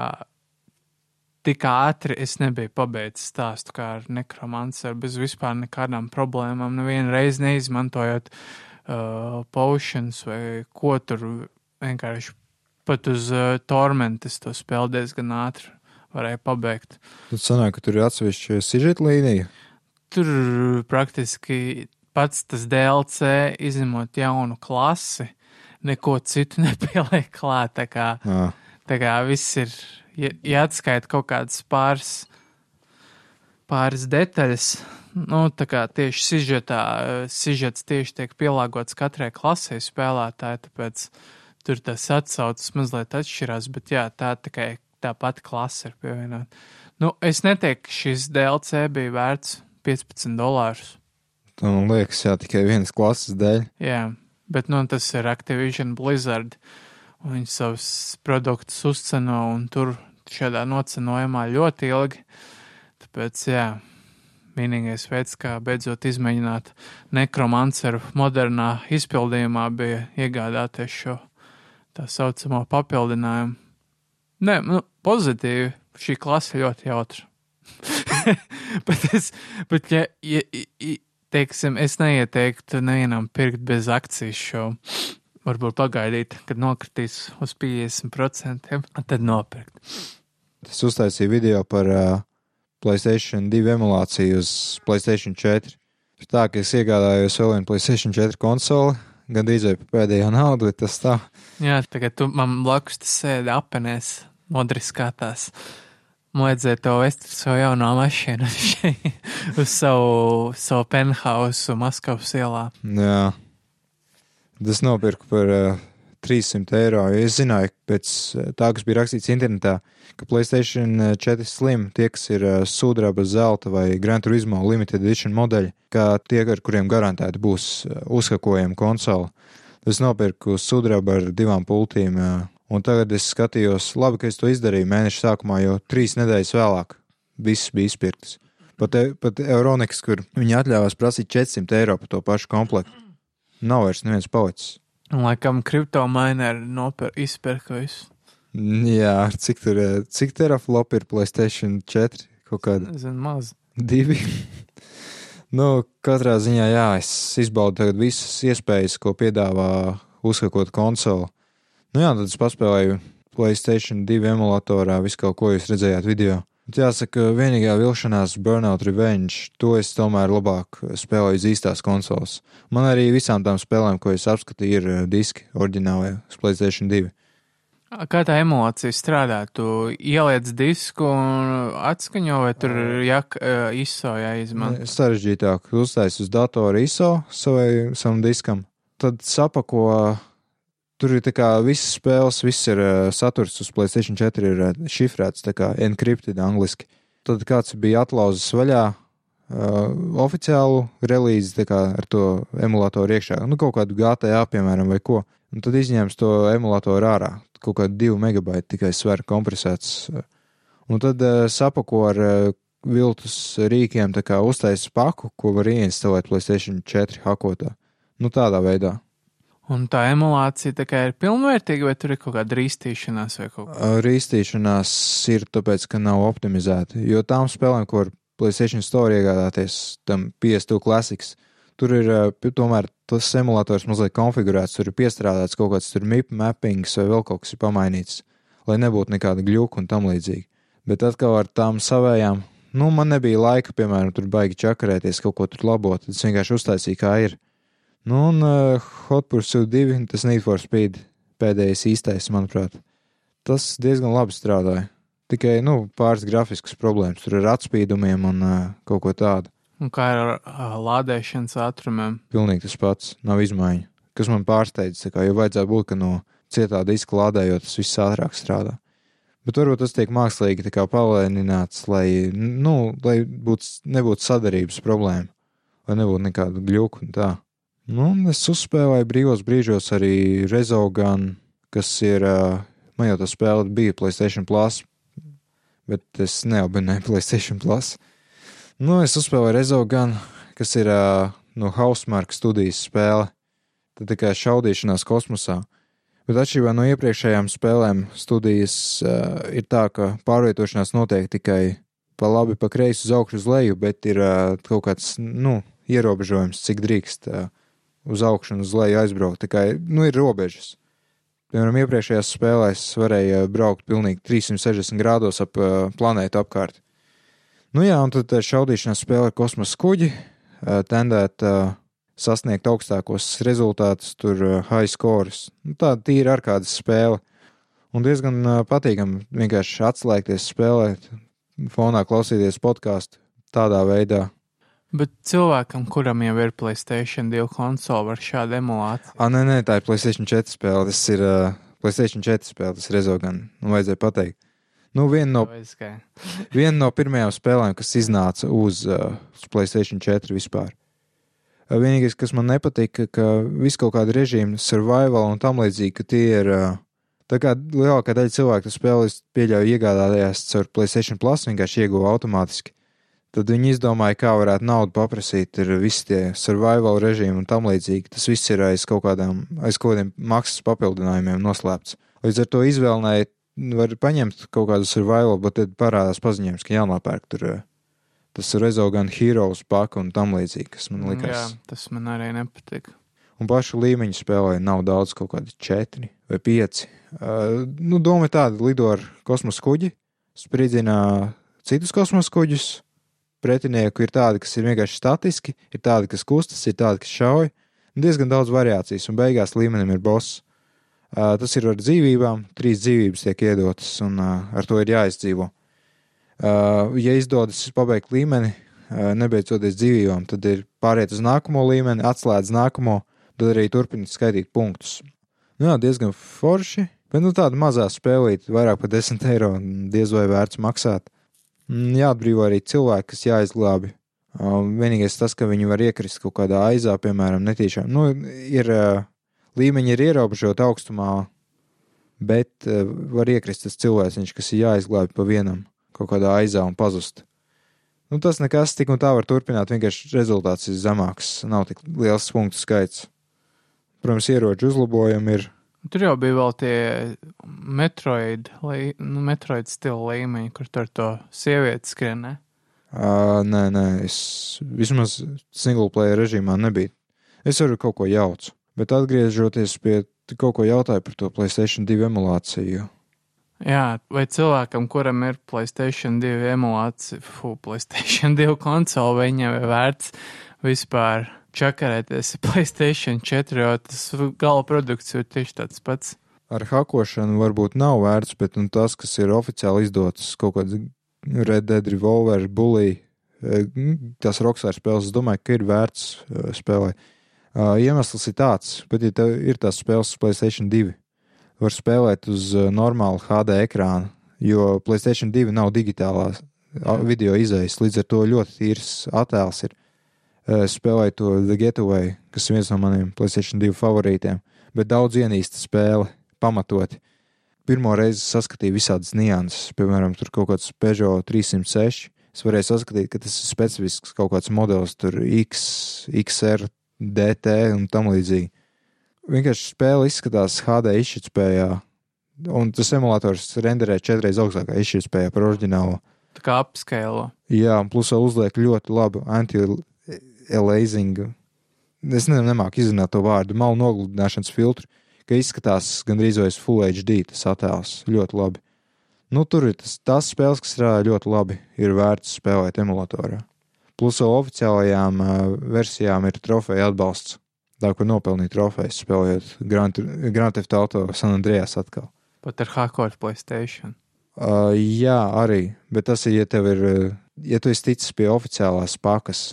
tik ātri es nebiju pabeidzis stāstu kā ar nekromanceru, bez vispār nekādām problēmām, nevienu reizi neizmantojot uh, potions vai ko tur vienkārši pat uz uh, tormentes to spēli diezgan ātri varēja pabeigt. Tad sanāk, ka tur ir atsevišķa sižeta līnija. Tur praktiski pats tas DLC, izņemot jaunu klasi, neko citu *laughs* nepieliek klāt, tā kā Jā. Tā kā viss ir, ja, ja atskaita kaut kādas pāris, pāris detaļas, nu, tā kā tieši sižetā, sižets tieši tiek pielāgots katrai klasē spēlētāji, tāpēc tur tas atsaucas mazliet atšķirās, bet jā, tā tikai tā pati klase ir pievienota. Nu, es neteiktu, ka šis DLC bija vērts 15 dolārus. Man liekas, jā, tikai vienas klases dēļ. Jā, bet nu, tas ir Activision Blizzard. un Viņi savus produktus uzceno un tur šādā nocenojumā ļoti ilgi. Tāpēc, jā, vienīgais veids, kā beidzot izmēģināt nekromanceru modernā izpildījumā, bija iegādāties šo tā saucamo papildinājumu. Nē, nu, pozitīvi. Šī klase ļoti jautra. *laughs* bet es, bet, ja, ja, ja, teiksim, es neieteiktu nevienam pirkt bez akcijas šo. Varbūt pagaidīt, kad nokritīs uz 50%, tad nopirkt. Es uztaisīju video par uh, Playstation 2 emulāciju uz Playstation 4. Ir Tā kā es iegādājos vēl vienu Playstation 4 konsoli, gandrīz vai pēdējo naudu, bet tas tā. Jā, tagad tu man blakus sēdi apenēs, modri skatās. Vajadzēja to vest ar savu jauno mašīnu *laughs* uz savu, savu penthouse Maskavas ielā. Jā. Tas nopirku par uh, 300 eiro. Es zināju, pēc uh, tā, kas bija rakstīts internetā, ka Playstation uh, 4 Slim, tie, kas ir uh, sudraba, zelta vai Gran Turismo Limited Edition modeļi, kā tie, ar kuriem garantēti būs uzhakojama konsole. Es nopirku sudraba ar divām pultīm uh, Un tagad es skatījos, labi, ka es to izdarīju mēneša sākumā, jo trīs nedēļas vēlāk viss bija izpirktas. Pat, e- pat Euroniks, kur viņi atļāvās prasīt 400 eiro par to pašu komplektu, nav vairs neviens palicis. Laikam, kriptomaineri nopir, izpirka visu. Jā, cik tur, eh, cik teraflop ir Playstation 4? Kaut kāda Zinu, maz. divi. *laughs* nu, katrā ziņā, jā, es izbaudu tagad visas iespējas, ko piedāvā uzhakot konsoli. Nu jā, tad es paspēlēju Playstation 2 emulatorā visu kaut ko jūs redzējāt video. Jāsaka, vienīgā vilšanās Burnout Revenge, to es tomēr labāk spēlēju uz īstās konsoles. Man arī visām tām spēlēm, ko es apskatīju, ir eh, diski oriģinālajā Playstation 2. Kā tā emulācija strādā? Tu ieliec disku un atskaņo, vai tur uh, ISO jāizmanto? Sarežģītāk uztaisīt uz datora ISO savai, savam diskam, tad sapako. Tur ir kā visas spēles, viss ir uh, saturs uz Playstation 4 ir uh, šifrēts, tā kā encrypted angliski. Tad kāds bija atlauzis vaļā uh, oficiālu relīzi, kā ar to emulatoru iekšā, nu kaut kādu GTA, piemēram, vai ko. Un tad izņems to emulatoru ārā, kaut kādu 2 megabaita tikai sver kompresēts. Un tad uh, sapako ar uh, viltus rīkiem, tā kā uztaisīs paku, ko var ieinstalēt Playstation 4 hakotā. Nu tādā veidā. Un tā emulācija tā ir pilnvērtīga, vai tur ir kaut kāda rīstīšanās vai kaut kā? Rīstīšanās ir tāpēc, ka nav optimizēta. Jo tām spēlēm, var Playstation Store iegādāties, tam PS2 Classics, tur ir tomēr tas emulators mazliet konfigurēts, tur ir piestrādāts kaut kāds MIP mappings vai vēl kaut kas ir pamainīts, lai nebūtu nekāda gļuka un tam līdzīgi. Bet atkal ar tām savējām, nu, man nebija laika, piemēram, tur baigi čakarēties, kaut ko tur labot, tad es vienkārši uztaisīju, kā ir. Nu, un uh, Hot Pursuit 2, tas Need for Speed pēdējais īstais, manuprāt, tas diezgan labi strādāja. Tikai, nu, pāris grafiskas problēmas, tur ar atspīdumiem un uh, kaut ko tādu. Un kā ar uh, lādēšanas ātrumiem? Pilnīgi tas pats, nav izmaiņu. Kas man pārsteidz, kā jau vajadzētu būt, ka no cietā diska lādējot, tas viss ātrāk strādā. Bet varbūt tas tiek mākslīgi palēnināts, lai, nu, lai būtu, nebūtu sadarības problēma, lai nebūtu nekādu gļuku un tā. Nu, es uzspēlēju brīvos brīžos arī Rezogan, kas ir, man jau tā spēle bija Playstation Plus, bet es neabonēju *laughs* Playstation Plus. Nu, es uzspēlēju Rezogan, kas ir no Housemark studijas spēle. Tā kā šaudīšanās kosmosā. Bet atšķirībā no iepriekšējām spēlēm, studijas uh, ir tā, ka pārvietošanās notiek tikai pa labi, pa kreisi uz augšu, uz leju, bet ir uh, kaut kāds, nu, ierobežojums, cik drīkst uh, uz augšu un uz leju aizbraukt. Tā kā, nu, ir robežas. Piemēram, iepriekšējās spēlēs varēja braukt pilnīgi 360 grādos ap uh, planētu apkārt. Nu jā, un tad šaudīšanās spēle ar kosmosa kuģi, uh, tendēt uh, sasniegt augstākos rezultātus, tur uh, high scores. Nu, tā tīra ar kādas spēle. Un diezgan uh, patīkami vienkārši atslēgties, spēlēt, fonā klausīties podkāstu tādā veidā. Bet cilvēkam, kuram jau ir Playstation 2 konsole, var šādu emulāciju. Ah, nē, nē, tā ir Playstation 4 spēle. Tas ir uh, Playstation 4 spēle, tas ir Rezogan. Nu, vajadzēja pateikt. Nu, viena no, *laughs* viena no pirmajām spēlēm, kas iznāca uz, uh, uz Playstation 4 vispār. Vienīgais, kas man nepatika, ka viss kaut kāda režīma, survival un tam līdzīgi, ka tie ir. Tā kā lielākā daļa cilvēku to spēli pieļauj iegādāties caur Playstation Plus, vienkārši ieguva automātiski. Tad viņi izdomāja, kā varētu naudu paprasīt. Ir visi tie survival režīmi un tam līdzīgi. Tas viss ir aiz kaut kādām, aiz kaut kādiem maksas papildinājumiem noslēpts. Līdz ar to izvēlnēji var paņemt kaut kādu survival, bet tad parādās paziņojums, ka jānopērk tur eh, tas Rezogan Heroes paka un tam līdzīgi, kas man likās. Jā, tas man arī nepatika. Un pašu līmeņu spēlē nav daudz, kaut kādi četri vai pieci. Uh, nu, doma ir tāda, lido ar kosmosa kuģi, spridzina citus kosmosa kuģus, pretinieku ir tādi, kas ir vienkārši statiski, ir tādi, kas kustas, ir tādi, kas šauj. Diezgan daudz variācijas, un beigās līmenim ir boss. Uh, tas ir ar dzīvībām, trīs dzīvības tiek iedotas, un uh, ar to ir jāizdzīvo. Uh, ja izdodas pabeigt līmeni, uh, nebeidzoties dzīvībām, tad ir pāriet uz nākamo līmeni, atslēdz nākamo, tad arī turpināt skaitīt punktus. Nu, jā, diezgan forši, bet nu, tāda mazā spēlīte, vairāk par 10 eiro, diez vai vērts maksāt. Mm, jāatbrīvo arī cilvēki, kas jāizglābi. Vienīgais tas, ka viņi var iekrist kaut kādā aizā, piemēram, netīšām. Nu, ir līmeņi ir ierobežoti augstumā, bet uh, var iekrist tas cilvēks, kas ir jāizglābj pa vienam kaut kādā aizā un pazust. Nu, tas nekas tik un tā var turpināt, vienkārši rezultāts ir zemāks, nav tik liels punktu skaits. Protams, ieroču uzlabojumi ir. Tur jau bija vēl tie metroid, nu, metroid stila līmeņi, kur tur to sievieti skrienē. Uh, nē, nē, es vismaz single player režīmā nebiju. Es varu kaut ko jaucu, bet atgriežoties pie kaut ko jautāju par to PlayStation 2 emulāciju. Jā, vai cilvēkam, kuram ir Playstation 2 emulācija, fu, Playstation 2 konsole, viņam ir vērts vispār čakarēties Playstation 4, jo tas gala produkts ir tieši tāds pats. Ar hakošanu varbūt nav vērts, bet nu, tas, kas ir oficiāli izdots, kaut kāds Red Dead Revolver, Bully, eh, tas Rockstar spēles, es domāju, ka ir vērts eh, spēlēt. Uh, iemesls ir tāds, bet ja ir tās spēles Playstation 2 var spēlēt uz normāla HD ekrāna, jo Playstation 2 nav digitālās video izējas, līdz ar to ļoti tīrs attēls ir. Uh, spēlēju to The Getaway, kas ir viens no maniem Playstation 2 favorītiem, bet daudz ienīsta spēle, pamatoti. Pirmo reizi saskatīju visādas nianses, piemēram, tur kaut kāds Peugeot 306. Es varēju saskatīt, ka tas ir specifisks kaut kāds modelis, tur X, XR, DT un tam līdzīgi vienkārši spēle izskatās HD izšķirtspējā, un tas emulators renderē četreiz augstākā izšķirtspējā par oriģinālo. Tā kā apskēlo. Jā, un plus vēl uzliek ļoti labu anti-aliasing. Es ne, nemāku izrunāt to vārdu, malu nogludināšanas filtru, ka izskatās gandrīz vai Full HD tas attēls. Ļoti labi. Nu, tur ir tas, tās spēles, kas strādā ļoti labi, ir vērts spēlēt emulatorā. Plus vēl oficiālajām uh, versijām ir trofeja atbalsts tā, kur nopelnīja trofejas, spēlējot Grand, Grand Theft Auto San Andreas atkal. Pat ar hardcore Playstation. Uh, jā, arī, bet tas ir, ja tev ir, ja tu esi ticis pie oficiālās pakas.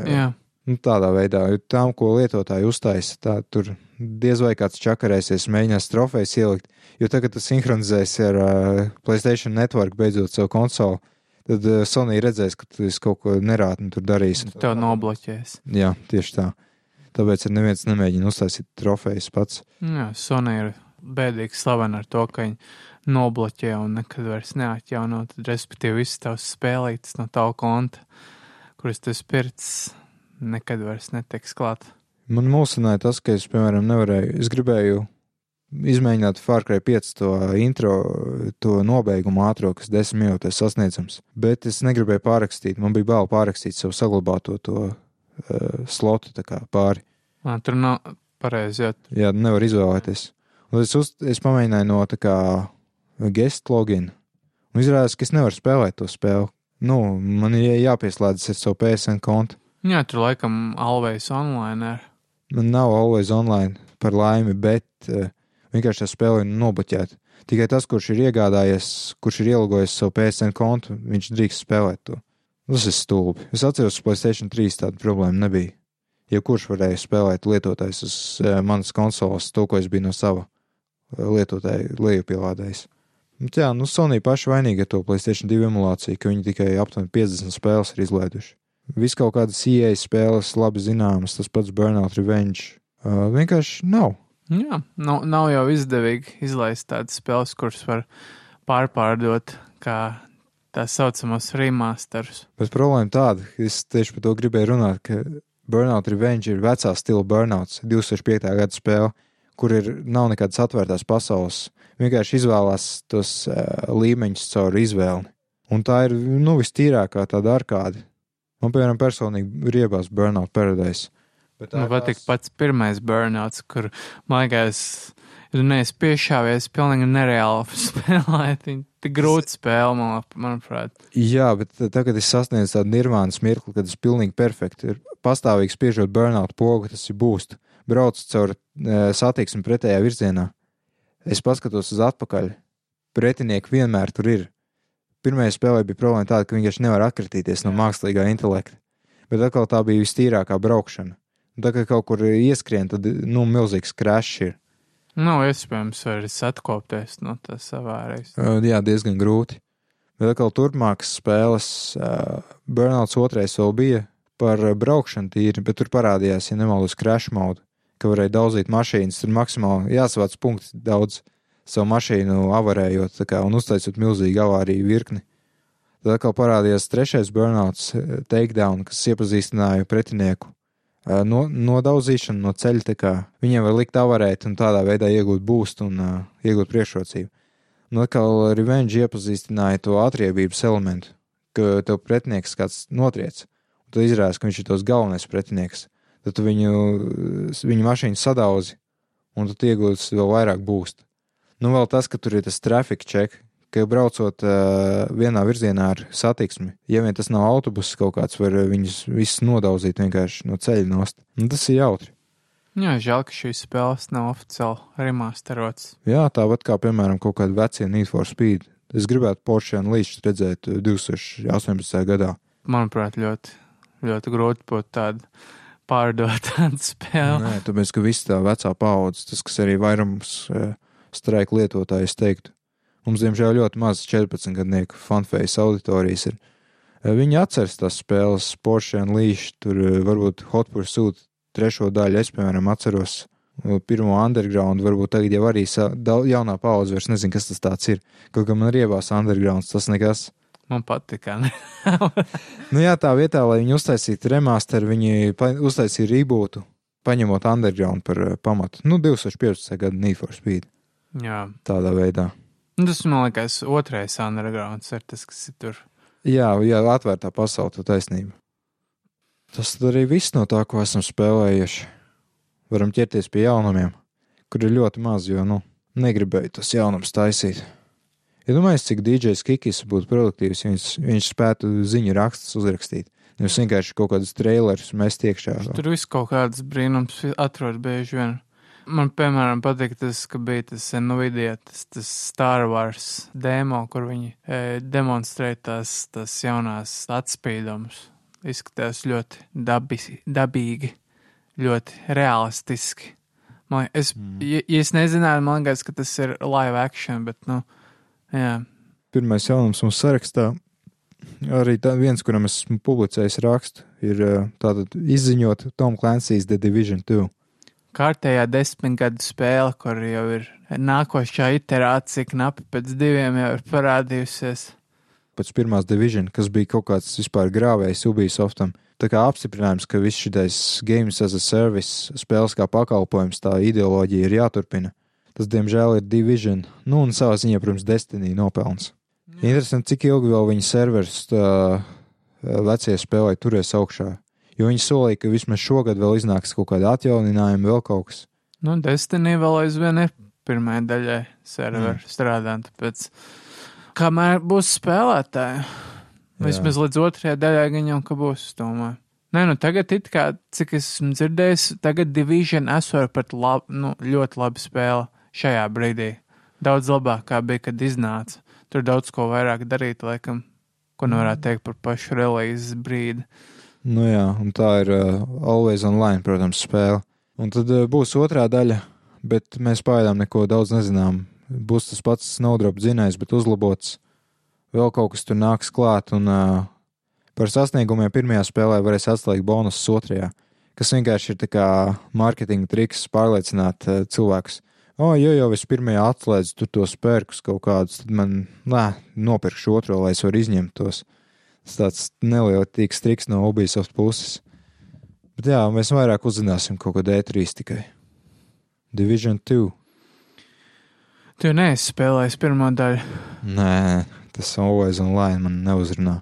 Jā. Nu, tādā veidā, jo tām, ko lietotāji uztaisa, tā tur diez vai kāds čakarēsies, mēģinās trofejas ielikt. Jo tagad tas sinhronizēs ar uh, PlayStation Network beidzot savu konsoli, tad uh, Sony redzēs, ka tu kaut ko nerātni tur darīsi. Tev nobloķēs. Jā, tieši tā tāpēc neviens nemēģina uztaisīt trofejas pats. Jā, Sony ir bēdīgi slavena ar to, ka viņi nobloķē un nekad vairs neatjauno, tad respektīvi visas tavas spēlītas no tava konta, kuras tu spirts, nekad vairs netiks klāt. Man mulsināja tas, ka es, piemēram, nevarēju, es gribēju izmēģināt Cry 5 to intro, to nobeigumu ātro, kas desmit minūtēs sasniedzams, bet es negribēju pārrakstīt, man bija bail pārrakstīt savu saglabāto to uh, slotu pāri. À, tur nav pareizi. Jā, jā nevar izvēlēties. Un es, uz, es pamēģināju no tā kā guest login. Un izrādās, ka es nevaru spēlēt to spēli. Nu, man ir jāpieslēdzas ar savu PSN kontu. Jā, tur laikam always online. Ir. Man nav always online par laimi, bet uh, vienkārši tā spēle ir nobloķēta. Tikai tas, kurš ir iegādājies, kurš ir ielogojis savu PSN kontu, viņš drīkst spēlēt to. Tas ir stulbi. Es atceros, ka Placēta 3 tāda problēma nebija. Jebkurš varēja spēlēt lietotājs uz uh, manas konsoles, to, ko es biju no sava uh, lietotāja lejupielādējis. Jā, nu Sony paši vainīgi ar to Placēta 2 emulāciju, ka viņi tikai aptuveni 50 spēles ir izlaiduši. Viss kaut kādas IE spēles, labi zināmas, tas pats Burnout Revenge. Uh, vienkārši nav. Jā, nav, nav jau izdevīgi izlaist tādas spēles, kuras var pārpārdot kā tā saucamos remasterus. Bet problēma tāda, ka es tieši par to gribēju runāt, ka Burnout Revenge ir vecā stila Burnouts, 2005. gada spēle, kur ir nav nekādas atvērtās pasaules. Vienkārši izvēlās tos uh, līmeņus caur izvēli. Un tā ir nu, vistīrākā tāda arkāde. Man, piemēram, personīgi riebās Burnout Paradise. Bet tā patīk tās... pats pirmais Burnouts, kur, man liekas, tu neesi piešāvies pilnīgi nereāli *laughs* spēlēt. Viņa tik grūta spēle, man, manuprāt. Jā, bet tagad es sasniedzu tādu nirvānas mirkli, kad es pilnīgi perfekti ir pastāvīgi spiežot burnout pogu, tas ir būst. Brauc caur e, satiksmi pretējā virzienā. Es paskatos uz atpakaļ. Pretinieki vienmēr tur ir. Pirmajā spēlē bija problēma tāda, ka vienkārši nevar atkritīties no mākslīgā intelekta. Bet atkal tā bija vistīrākā braukšana. Tā kā kaut kur ieskrien, tad, nu, milzīgs krešs ir. Nav iespējams vairs atkopties no tā savārēs. Uh, jā, diezgan grūti. Bet atkal turpmākas spēles, uh, Burnouts otrais vēl bija par braukšanu tīri, bet tur parādījās, ja nemaldos, crash mode, ka varēja daudzīt mašīnas, tur maksimāli jāsavāc punkti daudz savu mašīnu avarējot kā, un uztaisot milzīgu avāriju virkni. Tad atkal parādījās trešais burnouts, eh, takedown, kas iepazīstināja pretinieku. eh, No, nodauzīšanu no ceļa, kā viņiem var likt avarēt un tādā veidā iegūt boost un uh, iegūt priekšrocību. Un atkal revenge iepazīstināja to atriebības elementu, ka tev pretinieks kāds notriec, tad izrādās, ka viņš ir tos galvenais pretinieks. Tad viņu, viņu mašīnu sadauzi, un tu iegūsi vēl vairāk boost. Nu, vēl tas, ka tur ir tas traffic check, ka braucot uh, vienā virzienā ar satiksmi, ja vien tas nav autobuss kaut kāds, var viņus visus nodauzīt vienkārši no ceļa nost. Un tas ir jautri. Jā, žēl, ka šīs spēles nav oficiāli remasterots. Jā, tāpat kā, piemēram, kaut kāda vecie Need for Speed. Es gribētu Porsche un Līčs redzēt 2018. gadā. Manuprāt, ļoti, ļoti grūti būtu tādu pārdot *laughs* tādu spēli. Nē, tāpēc, ka viss tā vecā paudze, tas, kas arī vairums uh, streika lietotāji, es teiktu, mums, diemžēl, ļoti maz 14 gadnieku fanfējas auditorijas ir. Uh, viņi atceras tās spēles, Porsche un Līčs, tur uh, varbūt Hot Pursuit trešo daļu, es, piemēram, atceros. Pirmo underground, varbūt tagad jau arī jaunā paudze vairs nezina, kas tas tāds ir. Kaut kā man ir ievās undergrounds, tas nekas. Man patika. *laughs* Nu jā, tā vietā, lai viņi uztaisītu remasteru, viņi uztaisīja rebootu, paņemot underground par uh, pamatu. Nu, 2015. gada Need for Speed. Jā. Tādā veidā. Nu, Tas, man liekas, otrais undergrounds ir tas, kas ir tur. Jā, jā atvērtā pasaule, tā taisnība. Tas arī viss no tā, ko esam spēlējuši. Varam ķerties pie jaunumiem, kur ir ļoti maz, jo, nu, negribēju tos jaunumus taisīt. Ja domājat, cik DJs Kikis būtu produktīvs, ja viņš, viņš spētu ziņu rakstus uzrakstīt, nevis vienkārši kaut kādus trailerus mest iekšā. Tur viss kaut kāds brīnums atrod bieži vien. Man, piemēram, patīk tas, ka bija tas Nvidia, tas, tas Star Wars demo, kur viņi e, demonstrē tās, tās jaunās atspīdumus. Izskatās ļoti dabi, dabīgi, ļoti realistiski. Man, es, mm. ja, ja es nezināju, man liekas, ka tas ir live action, bet, nu, jā. Pirmais jaunums mums sarakstā, arī tā, viens, kuram esmu publicējis rakstu, ir tātad izziņot Tom Clancy's The Division 2. kārtējā desmitgadu spēle, kur jau ir nākošā iterācija, knapi pēc diviem jau ir parādījusies. Pēc pirmās Division, kas bija kaut kāds vispār grāvējs Ubisoftam. Tā kā apstiprinājums, ka viss šis games as a service, spēles kā pakalpojums, tā ideoloģija ir jāturpina. Tas, diemžēl, ir Division, nu un savā ziņā, protams, Destiny nopelns. Interesanti, cik ilgi vēl viņa servers tā, vecie spēlē turēs augšā. Jo viņi solīja, ka vismaz šogad vēl iznāks kaut kāda atjauninājuma, vēl kaut kas. Nu, Destiny vēl aizvien ir pirmajai daļai serveri mm. strādāt, tāpēc kamēr būs spēlētāji, vismaz līdz otrajai daļai gan jau ka būs, es domāju. Nē, nu tagad it kā, cik es esmu dzirdējis, tagad Division esot pat lab, nu, ļoti labi spēle šajā brīdī. Daudz labāk kā bija, kad iznāca. Tur daudz ko vairāk darīt, laikam, ko nevarētu teikt par pašu release brīdi. Nu jā, un tā ir uh, Always Online, protams, spēle. Un tad uh, būs otrā daļa, bet mēs pagaidām neko daudz nezinām. Būs tas pats Snowdrop zinājums, bet uzlabots. Vēl kaut kas tur nāks klāt, un uh, par sasniegumiem pirmajā spēlē varēs atslēgt bonusus otrajā, kas vienkārši ir tā kā mārketinga triks pārliecināt uh, cilvēkus. O, oh, ja jau es pirmajā atslēdzu tur tos pērkus kaut kādus, tad man, nē, nopirkšu otro, lai es varu izņemt tos. Tas tāds nelietīgs triks no Ubisoft puses. Bet jā, mēs vairāk uzzināsim kaut ko D3 tikai. Division 2. Tu neesi spēlējis pirmo daļu. Nē, tas Always Online man neuzrunā.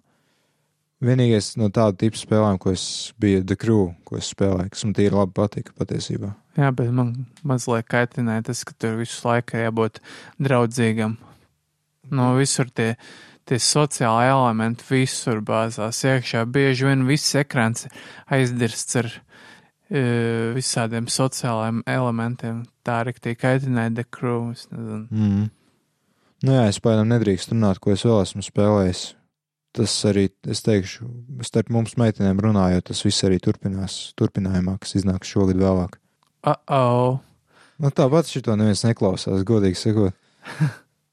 Vienīgais no tāda tipa spēlēm, ko es biju The Crew, ko es spēlēju, kas man tīri labi patika patiesībā. Jā, bet man mazliet kaitināja tas, ka tur visu laiku jābūt draudzīgam. No visur tie, tie sociāli elementi visur bāzās iekšā. Bieži vien viss ekrāns aizdirsts ar e, visādiem sociālajiem elementiem. Tā arī tie kaitināja The Crew. Mm. Nu jā, es pēdām nedrīkst runāt, ko es vēl esmu spēlējis. Tas arī, es teikšu, starp mums meitenēm runājot, tas viss arī turpinās, turpinājumā, kas iznāks šogad vēlāk. Uh -oh. Nu, tāpat šito neviens neklausās, godīgi sakot.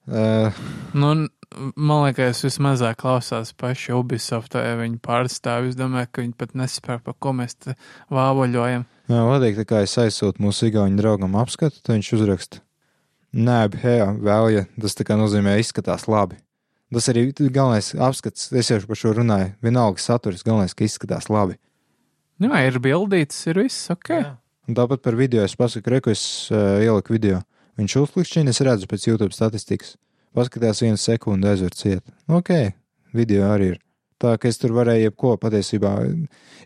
uh, *laughs* Nu, man liekas, vismazāk klausās paši Ubisoft, ja viņi pārstāv. Es domāju, ka viņi pat nesaprot, par ko mēs te vāvoļojam. jā, vadīgi, tā kā es aizsūtu mūsu igauņu draugam apskatu, tad viņš uzraksta. Nē, bet jā, vēl, ja tas tā kā nozīmē, izskatās labi. Tas arī galvenais apskats, es jau par šo runāju. Vienalga saturs, galvenais, ka izskatās labi. Jā, ir bildīts, ir viss ok. Jā. Un tāpat par video es pasaku, reku es uh, ieliku video. Viņš uzklikšķina, es redzu pēc YouTube statistikas. Paskatās vienu sekundi, aizver ciet. Ok, video arī ir. Tā ka es tur varēju jebko patiesībā.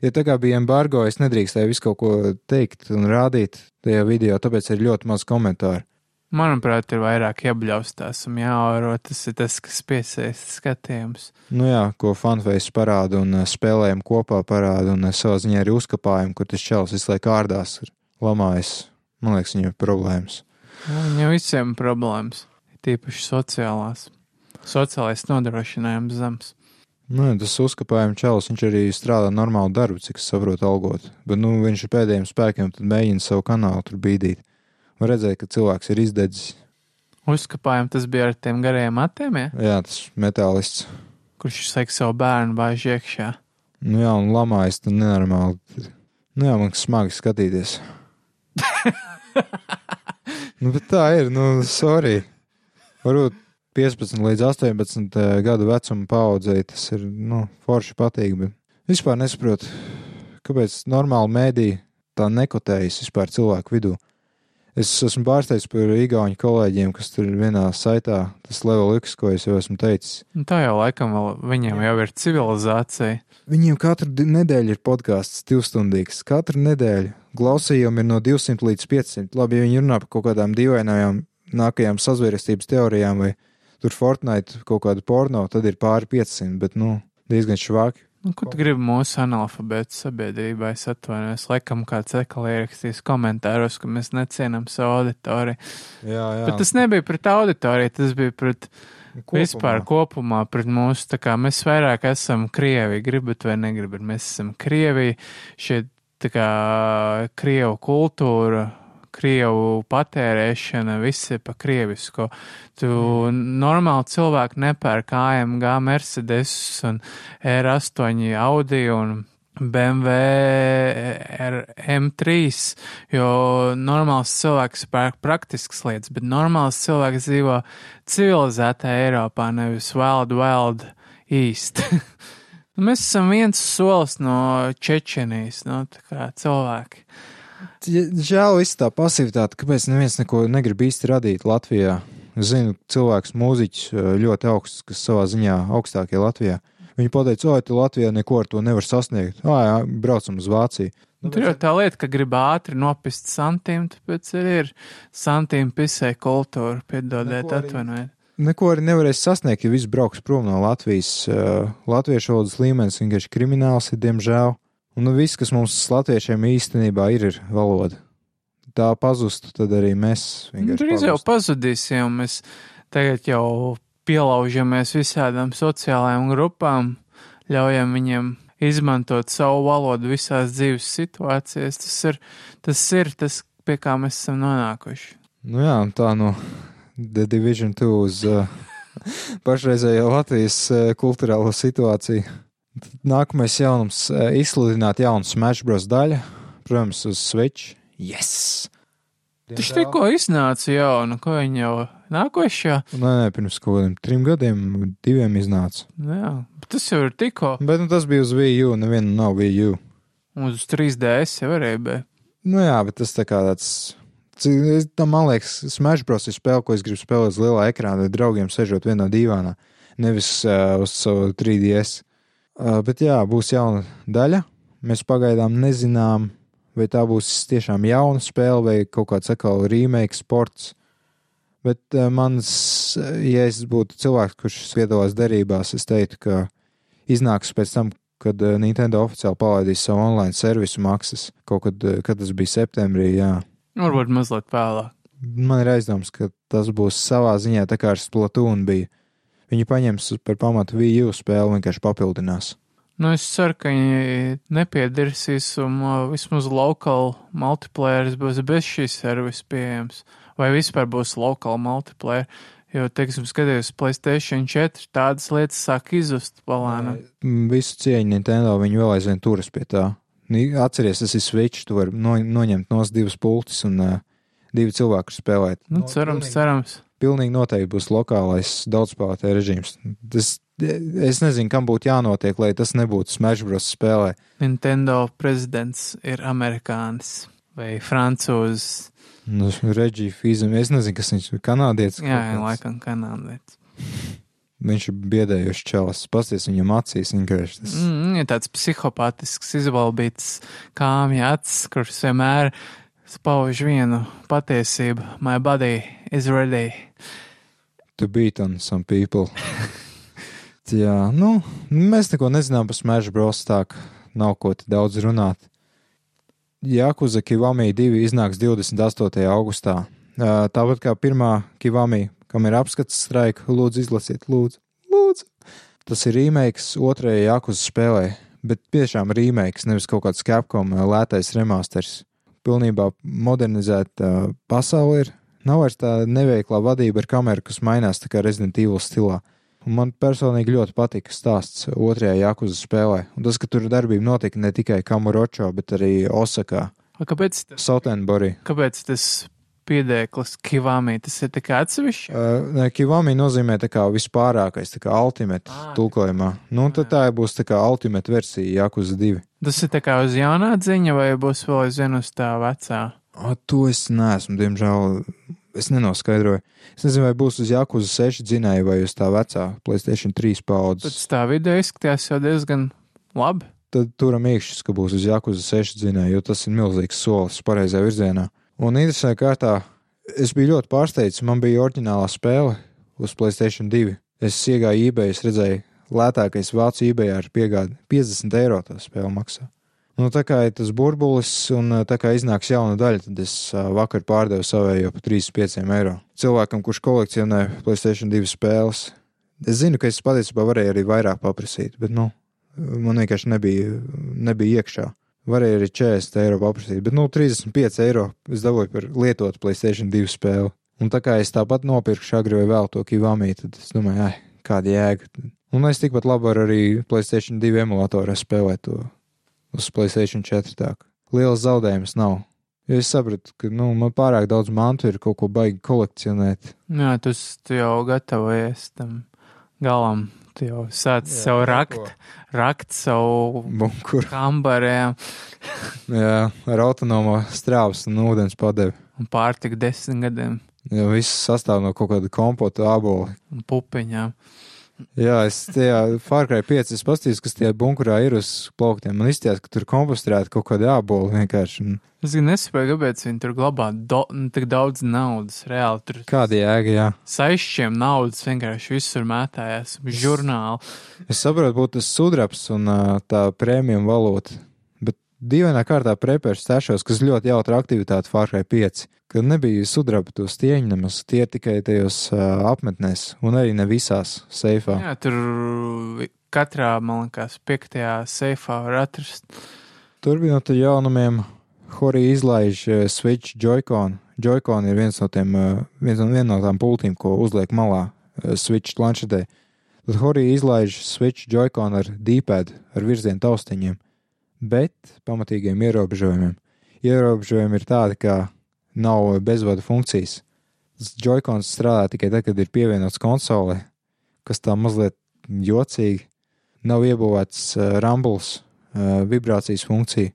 Ja tā kā bija embargo, es nedrīkstēju visu kaut ko teikt un rādīt tajā video, tāpēc ir ļoti maz komentāru. Manuprāt, ir vairāk jābļaustās un jāoro. Tas ir tas, kas piesaista skatījums. Nu jā, ko fanface parāda un eh, spēlējam kopā parāda un eh, savā ziņā arī uzkapājam, kur tas čels visu laiku ārdās ir lamājis. Man liekas, viņam ir problēmas. Viņam visiem ir problēmas, tīpaši sociālās. Sociālais nodrošinājums zems. Nu, tas uzkapājuma čels, viņš arī strādā normālu darbu, cik es saprotu, algot. Bet, nu, viņš ar pēdējiem spēkiem mēģina savu kanālu tur bīdīt var redzēt, ka cilvēks ir izdedzis. Uzkapājumi tas bija ar tiem garajiem matiem, ja? Jā, tas metālists. Kurš saka savu bērnu bāž iekšā. Nu jā, un lamājas tu nenormāli. Nu jā, man smagi skatīties. *laughs* nu, bet tā ir, nu, sorry. Varbūt 15 līdz 18 eh, gadu vecuma paudzei tas ir, nu, forši patīk, bet vispār nesaprotu, kāpēc normāli mēdī tā nekotējas vispār cilvēku vidū. Es esmu pārsteigts par īgauņu kolēģiem, kas tur vienā saitā, tas level X, ko es jau esmu teicis. Nu, tā jau laikam vēl viņiem jau ir civilizācija. Viņiem katru nedēļu ir podkāsts divstundīgs. Katru nedēļu klausījumi ir no 200 līdz 500. Labi, ja viņi runā par kaut kādām dīvainajām nākamajām sazvērestības teorijām vai tur Fortnite kaut kādu porno, tad ir pāri 500, bet, nu, diezgan švāki. Nu, ko tu gribi mūsu analfabētu sabiedrībai? Es atvainojos, laikam kāds ekali ierakstīs komentāros, ka mēs necienam savu auditoriju. Jā, jā. Bet tas nebija pret auditoriju, tas bija pret kopumā. vispār kopumā, pret mūsu, tā kā mēs vairāk esam Krievi, gribat vai negribat, mēs esam Krievi, šie, tā kā, Krievu kultūra, krievu patērēšana, viss ir pa krievisku. Tu mm. normāli cilvēki nepērk AMG Mercedes un R8 Audi un BMW M3, jo normāls cilvēks pērk praktiskas lietas, bet normāls cilvēks dzīvo civilizētā Eiropā, nevis wild, wild east. *laughs* Mēs esam viens solis no Čečenijas, no tā kā cilvēki. Žēl viss tā pasivitāte, kāpēc neviens neko negrib īsti radīt Latvijā. Es zinu, cilvēks, mūziķis ļoti augsts, kas savā ziņā augstākie Latvijā. Viņi pateica, oi, tu Latvijā neko ar to nevar sasniegt. Ā, jā, braucam uz Vāciju. Nu, Tur jau tā lieta, ka grib ātri nopist santīmu, tāpēc arī ir santīmu pisē kultūra, piedodiet, atvainojiet. Neko arī nevarēs sasniegt, ja viss brauks prom no Latvijas. Uh, latviešu valodas līmenis vienkārši krimināls ir, diemžēl. Un nu, viss, kas mums latviešiem īstenībā ir, ir valoda. Tā pazustu, tad arī mēs vienkārši. Drīz jau pazudīsim, mēs tagad jau pielaužamies visādām sociālajām grupām, ļaujam viņiem izmantot savu valodu visās dzīves situācijās. Tas ir tas, ir tas pie kā mēs esam nonākuši. Nu jā, tā no The Division 2 uz uh, *laughs* pašreizējo Latvijas uh, kultūrālo situāciju. Nākamais jaunums - izsludināt jaunu Smash Bros. daļu, protams, uz Switch. Yes! Tas tikko iznāca jaunu, ko viņi jau nākošajā. Nē, nē, pirms kaut kādiem trim gadiem, diviem iznāca. Jā, bet tas jau ir tikko. Bet nu, tas bija uz Wii U, neviena nav Wii U. Uz 3DS jau varēja būt. Nu jā, bet tas tā kā tāds. Tam man liekas, Smash Bros. ir spēle, ko es gribu spēlēt uz lielā ekrāna, ar draugiem sežot vienā dīvānā, nevis uh, uz savu 3DS. Bet jā, būs jauna daļa. Mēs pagaidām nezinām, vai tā būs tiešām jauna spēle vai kaut kāds atkal remake sports. Bet mans, ja es būtu cilvēks, kurš piedalās derībās, es teiktu, ka iznāks pēc tam, kad Nintendo oficiāli palaidīs savu online servisu maksas. Kaut kad, kad tas bija septembrī, jā. Varbūt mazliet vēlāk. Man ir aizdoms, ka tas būs savā ziņā tā kā ar Splatoon bija viņi paņems par pamatu Wii U spēli vienkārši papildinās. Nu, es ceru, ka viņi nepiedirsīs un uh, vismaz lokāli multiplayer būs bez šīs servisa pieejams. Vai vispār būs lokāli multiplayer. Jo, teiksim, skaties, Playstation 4 tādas lietas sāk izzust palēnām. Visu cieņu Nintendo viņi vēl aizvien turas pie tā. Atceries, tas ir Switch, tu vari no, noņemt nos divas pultis un uh, divi cilvēki spēlēt. Nu, cerams, cerams. Pilnīgi noteikti būs lokālais daudzspēlētāju režīms. Tas, es nezinu, kam būtu jānotiek, lai tas nebūtu Smash Bros. spēlē. Nintendo prezidents ir amerikānis vai francūzs. Nu, Reģija Fīzam, es nezinu, kas viņš ir kanādietis. Jā, kāds. laikam kanādietis. Viņš ir biedējošs čalis. Pasties viņam acīs, vienkārši tas. Mm, ir tāds psihopātisks, izvalbīts kāmja acis, kurš vienmēr spauž vienu patiesību. My body is ready. To beat on some people. *laughs* Jā, nu, mēs neko nezinām par Smash Bros. tā, ka nav ko te daudz runāt. Jakuza Kivami 2 iznāks 28. augustā. Tāpat kā pirmā Kivami, kam ir apskats straika, lūdzu izlasiet, lūdzu, lūdzu. Tas ir remakes otrajai Jakuza spēlē, bet tiešām remakes, nevis kaut kāds Capcom lētais remasters. Pilnībā modernizēta pasaule ir. Nav vairs tā neveiklā vadība ar kameru, kas mainās tā kā Resident Evil stilā. Un man personīgi ļoti patika stāsts otrajā Jakuza spēlē. Un tas, ka tur darbība notika ne tikai Kamuročo, bet arī Osakā, A, Kāpēc, tas- Sautenborī. kāpēc tas piedēklis Kivāmī tas ir tikai atsevišķi? Uh, Kivami nozīmē tā kā vispārākais, tā kā ultimate Ā, tulkojumā. Nu, tad tā būs tā kā ultimate versija Jakuza 2. Tas ir tā kā uz jaunā dziņa, vai būs vēl aizvien uz tā vecā? O, to es neesmu, diemžēl. Es nenoskaidroju. Es nezinu, vai būs uz Jakuza 6 dzinēja vai uz tā vecā PlayStation 3 paudzes. Pēc tā video izskatījās jau diezgan labi. tad turam iekšķis, ka būs uz Jakuza 6 dzinēja, jo tas ir milzīgs solis pareizajā virzienā. Un interesantā kārtā es biju ļoti pārsteigts, man bija oriģinālā spēle uz Playstation 2. Es iegāju eBay, es redzēju, lētākais vācu eBay ar piegādi 50 eiro tā spēle maksā. Nu, tā kā ir tas burbulis, un tā kā iznāks jauna daļa, tad es vakar pārdevu savējo par 35 eiro. Cilvēkam, kurš kolekcionē Playstation 2 spēles, es zinu, ka es patiesībā varēju arī vairāk paprasīt, bet, nu, man vienkārši nebija, nebija iekšā. Varēja arī 40 eiro paprasīt, bet, nu, 35 eiro es dabūju par lietotu Playstation 2 spēli. Un tā kā es tāpat nopirku agri vai vēl to kivāmī, tad es domāju, ai, kāda jēga. Un es tikpat labi varu arī Playstation 2 emulatorā spēlēt to uz Playstation 4. Tā. kā Liels zaudējums nav. Jo es sapratu, ka nu, man pārāk daudz mantu ir kaut ko baigi kolekcionēt. Jā, tu, tu jau gatavojies tam galam. Tu jau sāc Jā, kaut rakt, rakt savu Bunkuru. kambarē *laughs* Jā, ar autonomo strāvas un ūdens padevi. un pārtika desmit gadiem Jo viss sastāv no kaut kāda kompota ābola. un pupiņām. Jā, es tajā Fārkai 5 es paskatījos, kas tie bunkurā ir uz plauktiem. Man izties, ka tur kompostēta kaut kāda ābola vienkārši. Un Es gan nesaprotu, kāpēc viņi tur glabā do, nu, tik daudz naudas. Reāli tur kāda jēga, jā. saišķiem naudas vienkārši visur mētājās. Žurnāli. Es saprotu, būtu tas sudrabs un tā prēmijuma valūta. Dīvainā kārtā prepērs tešos, kas ļoti jautra aktivitāte Fārkai 5, kad nebija sudraba to stieņu nemaz, tie ir tikai tajos ā, apmetnēs un arī ne visās seifā. Jā, tur katrā, man liekas, piektajā seifā var atrast. Turpinot ar jaunumiem, Horija izlaiž eh, Switch Joy-Con. Joy-Con ir viens no, tiem, eh, viens no, viena no tām pultīm, ko uzliek malā eh, Switch planšetē. Tad Horija izlaiž Switch Joy-Con ar D-pad, ar virzienu taustiņiem, bet pamatīgiem ierobežojumiem. Ierobežojumi ir tādi, ka nav bezvadu funkcijas. Joy-Cons strādā tikai tad, kad ir pievienots konsolē, kas tā mazliet jocīgi. Nav iebūvēts uh, rumbles, uh, vibrācijas funkcija.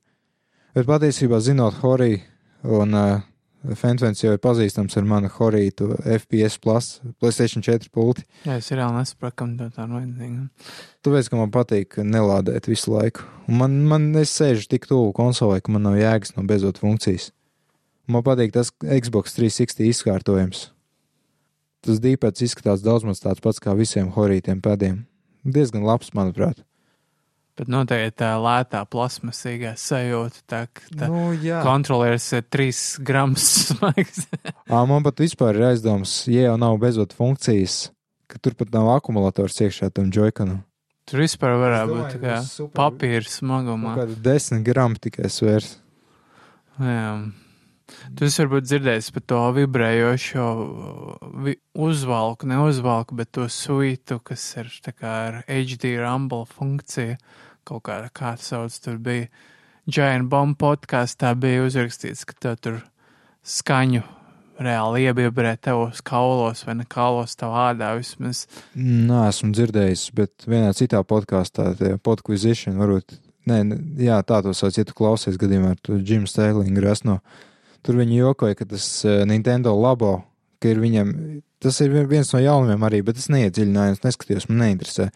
Bet patiesībā, zinot Horiju, un uh, Fentvens jau ir pazīstams ar manu Horiju, FPS, plus, PlayStation 4 pulti. Jā, es reāli nesaprotu, kam tā tā vajadzīga. Tāpēc, ka man patīk nelādēt visu laiku. Un Man, man es sēžu tik tuvu konsolē, ka man nav jēgas no bezot funkcijas. Man patīk tas Xbox 360 izkārtojums. Tas dīpēts izskatās daudz maz tāds pats kā visiem horītiem pēdiem. Diezgan labs, manuprāt. Bet noteikti tā lētā plasmasīgā sajūta, tā, tā Nu, jā. kontrolieris ir 3 grams smags. *laughs* Man pat vispār ir aizdoms, ja jau nav bezot funkcijas, ka tur pat nav akumulators iekšā tam joyconam. Tur vispār varētu būt tā kā super- papīra smagumā. Kāda desmit gramu tikai svērs. Jā. Tu esi varbūt dzirdējis par to vibrējošo vi uzvalku, ne uzvalku, bet to suitu, kas ir tā kā ar HD rumble funkciju. Kaut kā kā tas sauc, tur bija Giant Bomb podkāstā bija uzrakstīts, ka tev tur skaņu reāli iebibrē tev uz kaulos vai ne kaulos tev ādā vismaz. Nē, esmu dzirdējis, bet vienā citā podkāstā, podkvizition, varbūt, nē, jā, tā to sauc, ja tu klausies gadījumā ar to Jim Stēlingu resno. Tur viņi jokoja, ka tas uh, Nintendo labo, ka ir viņam, tas ir viens no jaunumiem arī, bet es neiedziļinājos, neskatījos, man neinteresē.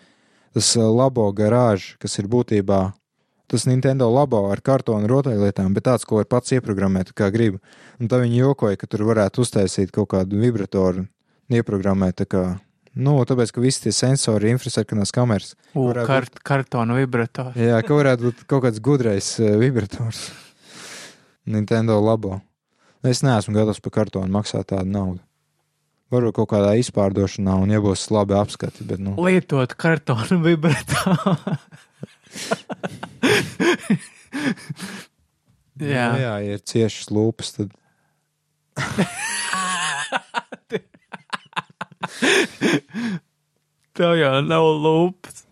Tas uh, labo garāžs, kas ir būtībā tas Nintendo labo ar kartonu rotaļlietām, bet tāds, ko var pats ieprogrammēt, kā grib. Un tā viņi jokoja, ka tur varētu uztaisīt kaut kādu vibratoru, ieprogrammēt tā kā. Nu, tāpēc, ka visi tie sensori, infrasarkanās kameras. U, kart, kartona vibrators. Jā, ka varētu būt kaut kāds gudrais uh, vibrators. *laughs* Nintendo labo. Es neesmu gatavs par kartonu maksāt tādu naudu. Varbūt kaut kādā izpārdošanā, un būs labi apskati, bet, nu, Lietot kartona vibratoru. *laughs* jā. nu, jā, ja ir ciešas lūpas, tad *laughs* Tev jau nav lūpas.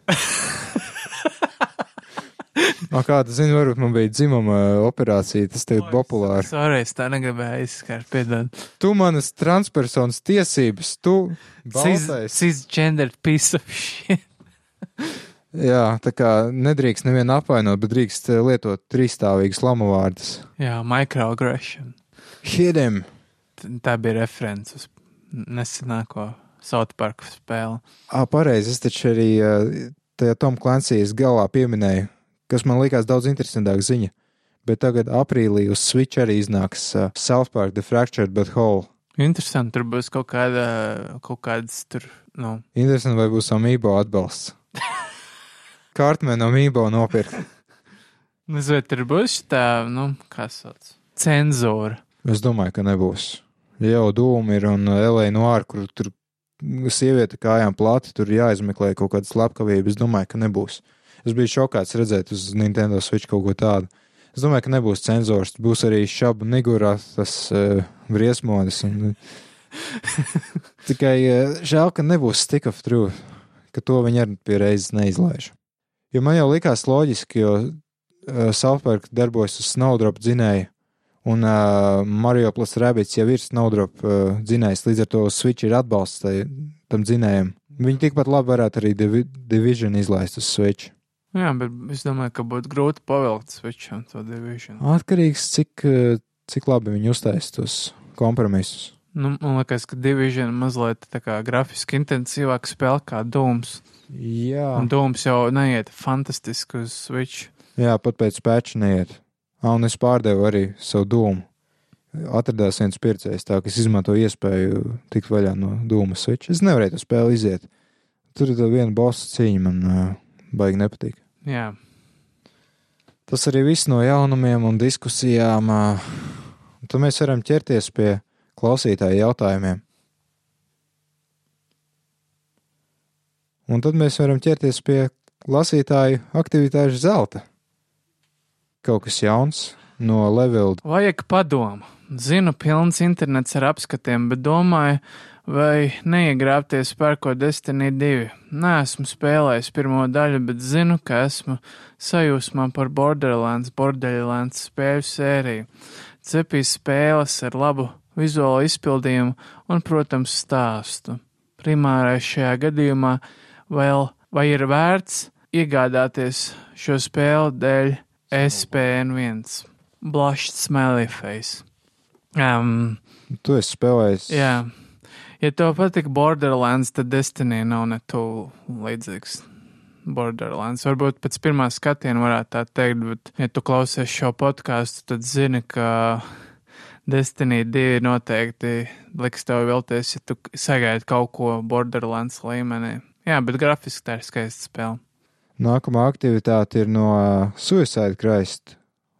*laughs* No kā tu zini, varbūt man bija dzimuma operācija, tas tagad ir populāri. Es tā negribēju izskart, piedod. Tu manas transpersonas tiesības, tu Cis, baltais. cisgender piece of shit. *laughs* Jā, tā kā nedrīkst nevienu apvainot, bet drīkst eh, lietot trīsstāvīgas lamu vārdus. Jā, microaggression. Hit him! Tā bija referents uz nesenāko South Park spēli. Ā, pareizi, es taču arī eh, tajā Tom Clancy's galā pieminēju, kas man likās daudz interesantāk ziņa. Bet tagad aprīlī uz Switch arī iznāks uh, South Park The Fractured But Whole. Interesanti, tur būs kaut kāda, kaut kādas tur, nu, Interesanti, vai būs Amiibo atbalsts. *laughs* Kārtmēn Amiibo nopirkt. nezinu, tur būs tā, nu, kā sauc, cenzūra. Es domāju, ka nebūs. Ja jau dūmi ir un Elēna Noāra, kur tur sieviete kājām plati, tur jāizmeklē kaut kāda slepkavība. Es domāju, ka nebūs. Es biju šokāts redzēt uz Nintendo Switch kaut ko tādu. Es domāju, ka nebūs cenzors. Būs arī šabu nigurā tas uh, briesmonis. Un... *laughs* Tikai uh, žēl, ka nebūs stick of truth, ka to viņi arī pie reizes neizlaiž. Jo man jau likās loģiski, jo uh, South Park darbojas uz Snowdrop dzinēju. Un uh, Mario plus Rabbits jau ir Snowdrop uh, dzinējs, līdz ar to Switch ir atbalsts tai, tam dzinējam. Viņi tikpat labi varētu arī Divi Division izlaist uz Switch. Jā, bet es domāju, ka būtu grūti pavilkt switcham to division. Atkarīgs, cik, cik labi viņi uztaisīs tos kompromisus. Nu, man liekas, ka division mazliet tā kā grafiski intensīvāk spēle kā Dooms. Jā, Un Dooms jau neiet fantastiski uz switch. Jā pat pēc pēča neiet. Ah, un es pārdevu arī savu dūmu. Atradās viens pircējs, tā ka es izmantoju iespēju tikt vaļā no dūma switch. Es nevarēju to spēli iziet. Tur ir tā viena bossa cīņa, man uh, baigi nepatīk. Jā, Tas arī viss no jaunumiem un diskusijām. Tad mēs varam ķerties pie klausītāju jautājumiem. Un tad mēs varam ķerties pie lasītāju aktivitāšu zelta. Kaut kas jauns no Levilda. vajag padomu. Zinu, pilns internets ar apskatiem, bet domāju, vai neiegrābties pērkot Destiny 2. Nē, esmu spēlējis pirmo daļu, bet zinu, ka esmu sajūsmā par Borderlands, Borderlands spēļu sēriju. Cepīs spēles ar labu vizuālu izpildījumu un, protams, stāstu. Primārais šajā gadījumā vēl vai ir vērts iegādāties šo spēli dēļ SPN1. Blushed smiley face. Um, Tu esi spēlējis. jā. Ja tev patīk Borderlands, tad Destiny nav ne tuvu līdzīgs. Borderlands. Varbūt pēc pirmā skatiena varētu tā teikt, bet, ja tu klausies šo podkāstu, tad zini, ka Destiny 2 noteikti liks tev vilties, ja tu sagaidi kaut ko Borderlands līmenī. Jā, bet grafiski tā ir skaista spēle. Nākamā aktivitāte ir no uh, Suicide Christ.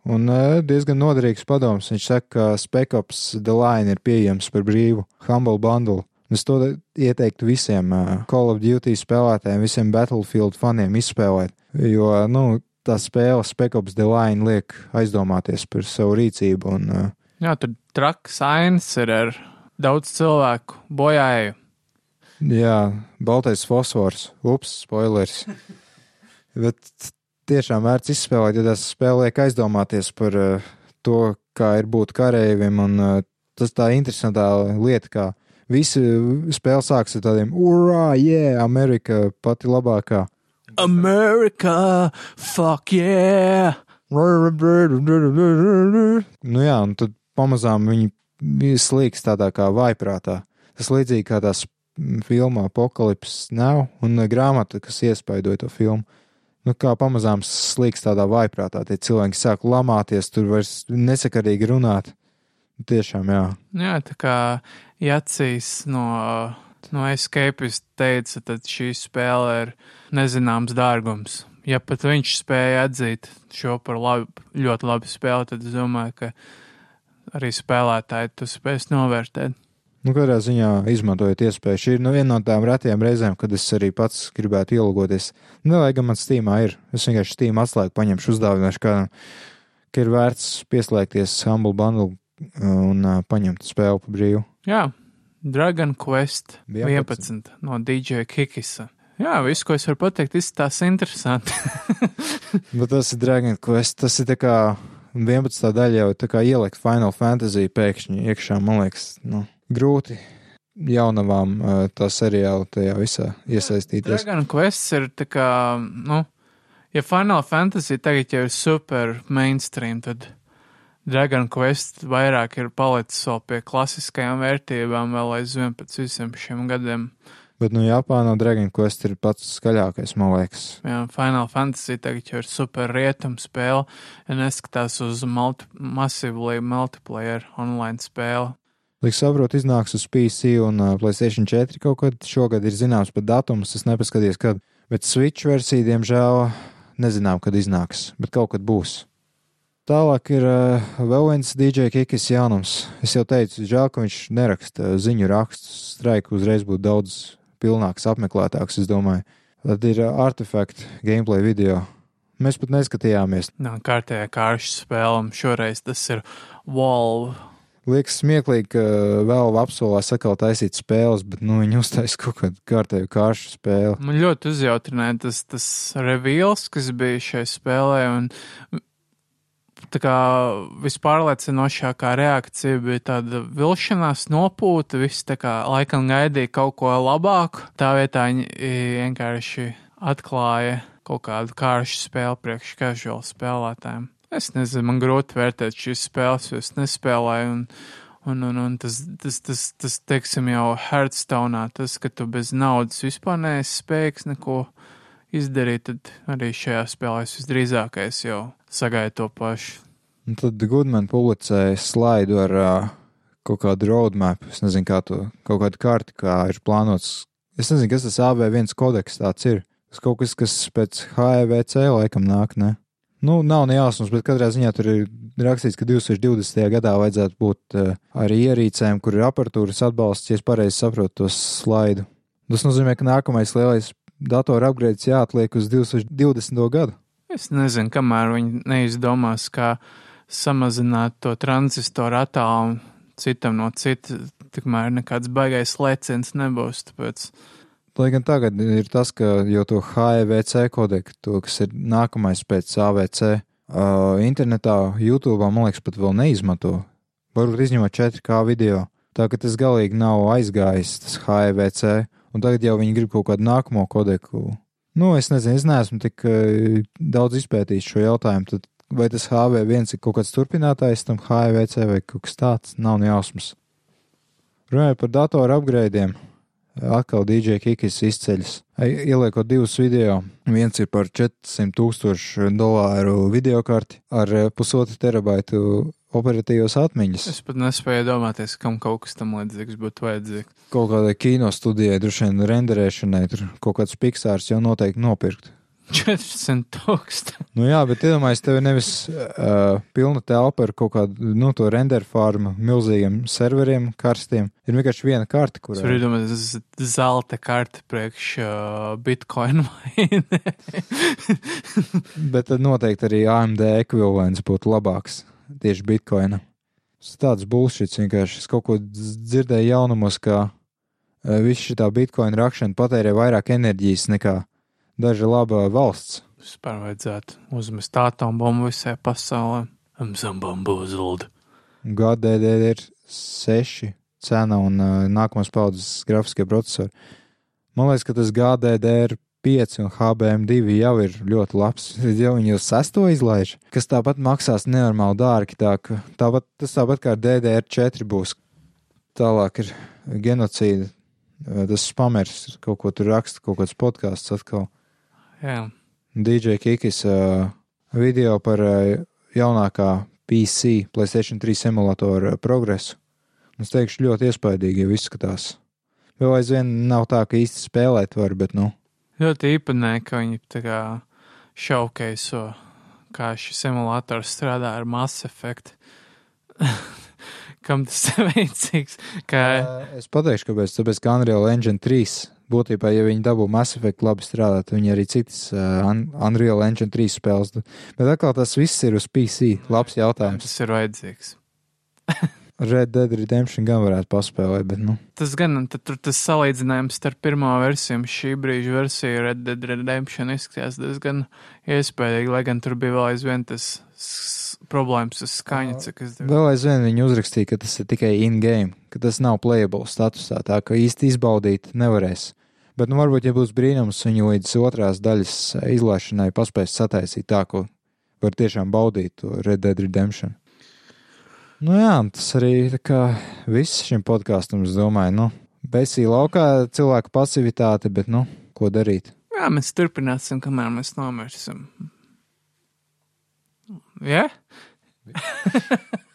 Un uh, diezgan noderīgs padoms. Viņš saka, ka Spekups The Line ir pieejams par brīvu Humble Bundle. Es to ieteiktu visiem Call of Duty spēlētājiem, visiem Battlefield faniem izspēlēt. Jo, nu, tā spēle Spekups The Line liek aizdomāties par savu rīcību. Un, uh, Jā, tur traks ainas ir ar daudz cilvēku bojāju. jā, baltais fosfors, ups, spoilers. *laughs* Bet tiešām vērts izspēlēt, ja tas spēlē liek aizdomāties par uh, to, kā ir būt kareivim, un uh, tas tā interesantā lieta, kā visi spēle sāks ar tādiem urā, yeah, Amerika pati labākā. America, fuck yeah! Nu jā, un tad pamazām viņi slīks tādā kā vaiprātā. Tas līdzīgi kā tās filmā Apokalips nav un grāmata, kas iespaidoja to filmu. Nu, kā pamazām slīks tādā vaiprātā, tie cilvēki sāk lamāties, tur vairs nesakarīgi runāt. Tiešām, jā. Jā, tā kā Jacīs no, no Escapist teica, tad šī spēle ir nezināms dārgums. Ja pat viņš spēja atzīt šo par labi, ļoti labu spēli, tad es domāju, ka arī spēlētāji to spēs novērtēt. Nu, kādā ziņā izmantojot iespēju. Šī ir nu, viena no tām retajām reizēm, kad es arī pats gribētu ielūgoties. Nu, lai gan man Steamā ir. Es vienkārši Steam atslēgu paņemšu uzdāvināšu kādam, ka ir vērts pieslēgties Humble Bundle un uh, paņemt spēli pa brīvu. Jā, Dragon Quest 11, 11. no DJ Kikisa. Jā, viss, ko es varu pateikt, izskatās interesanti. *laughs* Bet tas ir Dragon Quest, tas ir tā kā 11. daļa jau tā kā ielikt Final Fantasy pēkšņi iekšā, man liekas, nu, grūti jaunavām tā seriāla tajā visā iesaistīties. Dragon Quest ir tā kā, nu, ja Final Fantasy tagad jau ir super mainstream, tad Dragon Quest vairāk ir palicis vēl pie klasiskajām vērtībām vēl aizvien pēc visiem šiem gadiem. Bet, nu, Japānā Dragon Quest ir pats skaļākais, man liekas. Jā, Final Fantasy tagad jau ir super rietum spēle, ja neskatās uz multi massively multiplayer online spēli. Līdz saprotu, iznāks uz PC un uh, PlayStation 4 kaut kad šogad ir zināms pat datums, es nepaskaties, kad. Bet Switch versija, diemžēl, nezinām, kad iznāks, bet kaut kad būs. Tālāk ir uh, vēl viens DJ Kikis jaunums. Es jau teicu, žēl, ka viņš neraksta ziņu rakstus. Straiku uzreiz būtu daudz pilnāks, apmeklētāks, es domāju. Tad ir uh, artefakti gameplay video. Mēs pat neskatījāmies. Nav kārtējā kāršu spēle, un šoreiz tas ir Valve. Liekas smieklīgi, ka vēl apsolās atkal taisīt spēles, bet nu, viņi uztaisīja kaut kādu kārtēju kāršu spēli. Man ļoti uzjautrināja tas, tas reveals, kas bija šai spēlē, un vispārliecinošākā reakcija bija tāda vilšanās, nopūta, viss tā kā laikam gaidīja kaut ko labāku. Tā vietā viņi vienkārši atklāja kaut kādu kāršu spēli priekš casual spēlētājiem. Es nezinu, man grūti vērtēt šīs spēles, jo es nespēlēju, un, un, un, un tas, tas, tas, tas, teiksim, jau Hearthstone, tas, ka tu bez naudas vispār neesi spējīgs neko izdarīt, tad arī šajā spēlē es visdrīzākais jau sagaidu to pašu. Un tad Goodman publicēja slaidu ar uh, kaut kādu roadmap, es nezinu, kā to, kaut kādu karti, kā ir plānots. Es nezinu, kas tas AV1 kodeks tāds ir. Tas kaut kas, kas pēc HEVC laikam nāk, ne? Nu, nav ne jausmas, bet katrā ziņā tur ir rakstīts, ka 2020. gadā vajadzētu būt uh, arī ierīcēm, kur ir aparatūras atbalsts, ja es pareizi saprotu to slaidu. Tas nozīmē, ka nākamais lielais datora upgrades jāatliek uz 2020. gadu. Es nezinu, kamēr viņi neizdomās, kā samazināt to transistoru attālumu citam no cita, tikmēr nekāds baigais lēciens nebūs. Tāpēc Lai gan tagad ir tas, ka jau to HEVC kodeku, to, kas ir nākamais pēc AVC, uh, internetā, YouTube, man liekas, pat vēl neizmanto. Varbūt izņemot 4K video. Tā ka tas galīgi nav aizgājis, tas HEVC, un tagad jau viņi grib kaut kādu nākamo kodeku. Nu, es nezinu, es neesmu tik uh, daudz izpētījis šo jautājumu. Tad vai tas HV1 ir kaut kāds turpinātājs tam HEVC vai kaut kas tāds, nav nejausmas. Runājot par datoru upgradeiem, atkal DJ Kikis izceļas. Ieliekot divus video, viens ir par 400 tūkstošu dolāru videokarti ar pusotru terabaitu operatīvos atmiņas. es pat nespēju iedomāties, kam kaut kas tam līdzīgs būtu vajadzīgs. Kaut kādai kino studijai, droši vien renderēšanai, tur kaut kāds piksārs jau noteikti nopirkt. 400 tūkstoši. Nu jā, bet iedomājieties, tev ir nevis uh, pilna telpa ar kaut kādu, nu, to render farmu, milzīgiem serveriem, karstiem. Ir vienkārši viena karte, kur. Es varu iedomāties, zelta karte priekš uh, Bitcoin vai ne. Bet tad noteikti arī AMD ekvivalents būtu labāks tieši Bitcoinam. Tas tāds bullshit vienkārši. Es kaut ko dzirdēju jaunumos, ka uh, viss šī Bitcoin rakšana patērē vairāk enerģijas nekā daža laba valsts. Vispār vajadzētu uzmest atombumbu visai pasaulē. Bamboozled. GDD ir 6 cena un uh, nākamās paudzes grafiskie procesori. Man liekas, ka tas GDDR 5 un HBM2 jau ir ļoti labs. Jau viņi jau sesto izlaiž, kas tāpat maksās nenormāli dārgi. Tā, ka, tāpat, tas tāpat kā ar DDR4 būs. Tālāk ir genocīda. Tas spamers kaut ko tur raksta, kaut kāds podkāsts atkal. Jā. DJ Kikis uh, video par uh, jaunākā PC, PlayStation 3 simulatoru progresu. Es teikšu, ļoti iespaidīgi izskatās. Vēl aizvien nav tā, ka īsti spēlēt var, bet, nu, Ļoti īpatnē, ka viņi tā kā šaukeiso, kā šis simulators strādā ar Mass Effect. *laughs* Kam tas ir vajadzīgs? Kā... Es pateikšu, kāpēc. Tāpēc, ka Unreal Engine 3 būtībā, ja viņi dabū Mass Effect labi strādāt, viņi arī citas uh, Unreal Engine 3 spēles. Bet atkal tas viss ir uz PC. Labs jautājums. Tas ir vajadzīgs. *laughs* Red Dead Redemption gan varētu paspēlēt, bet, nu. Tas gan, tad tur tas salīdzinājums starp pirmā versiju un šī brīža versiju Red Dead Redemption izskatījās diezgan iespējīgi, lai gan tur bija vēl aizvien tas problēmas ar skaņu, cik es Vēl aizvien viņi uzrakstīja, ka tas ir tikai in-game, ka tas nav playable statusā, tā ka īsti izbaudīt nevarēs. Bet, nu, varbūt, ja būs brīnums, viņi līdz otrās daļas izlaišanai paspēs sataisīt tā, ko var tiešām baudīt to Red Dead Redemption. Nu jā, tas arī viss šim podkāstam, es domāju, nu, besī laukā cilvēku pasivitāte, bet, nu, ko darīt? Jā, mēs turpināsim, kamēr mēs nomirsim. Jā? Yeah? *laughs* *laughs*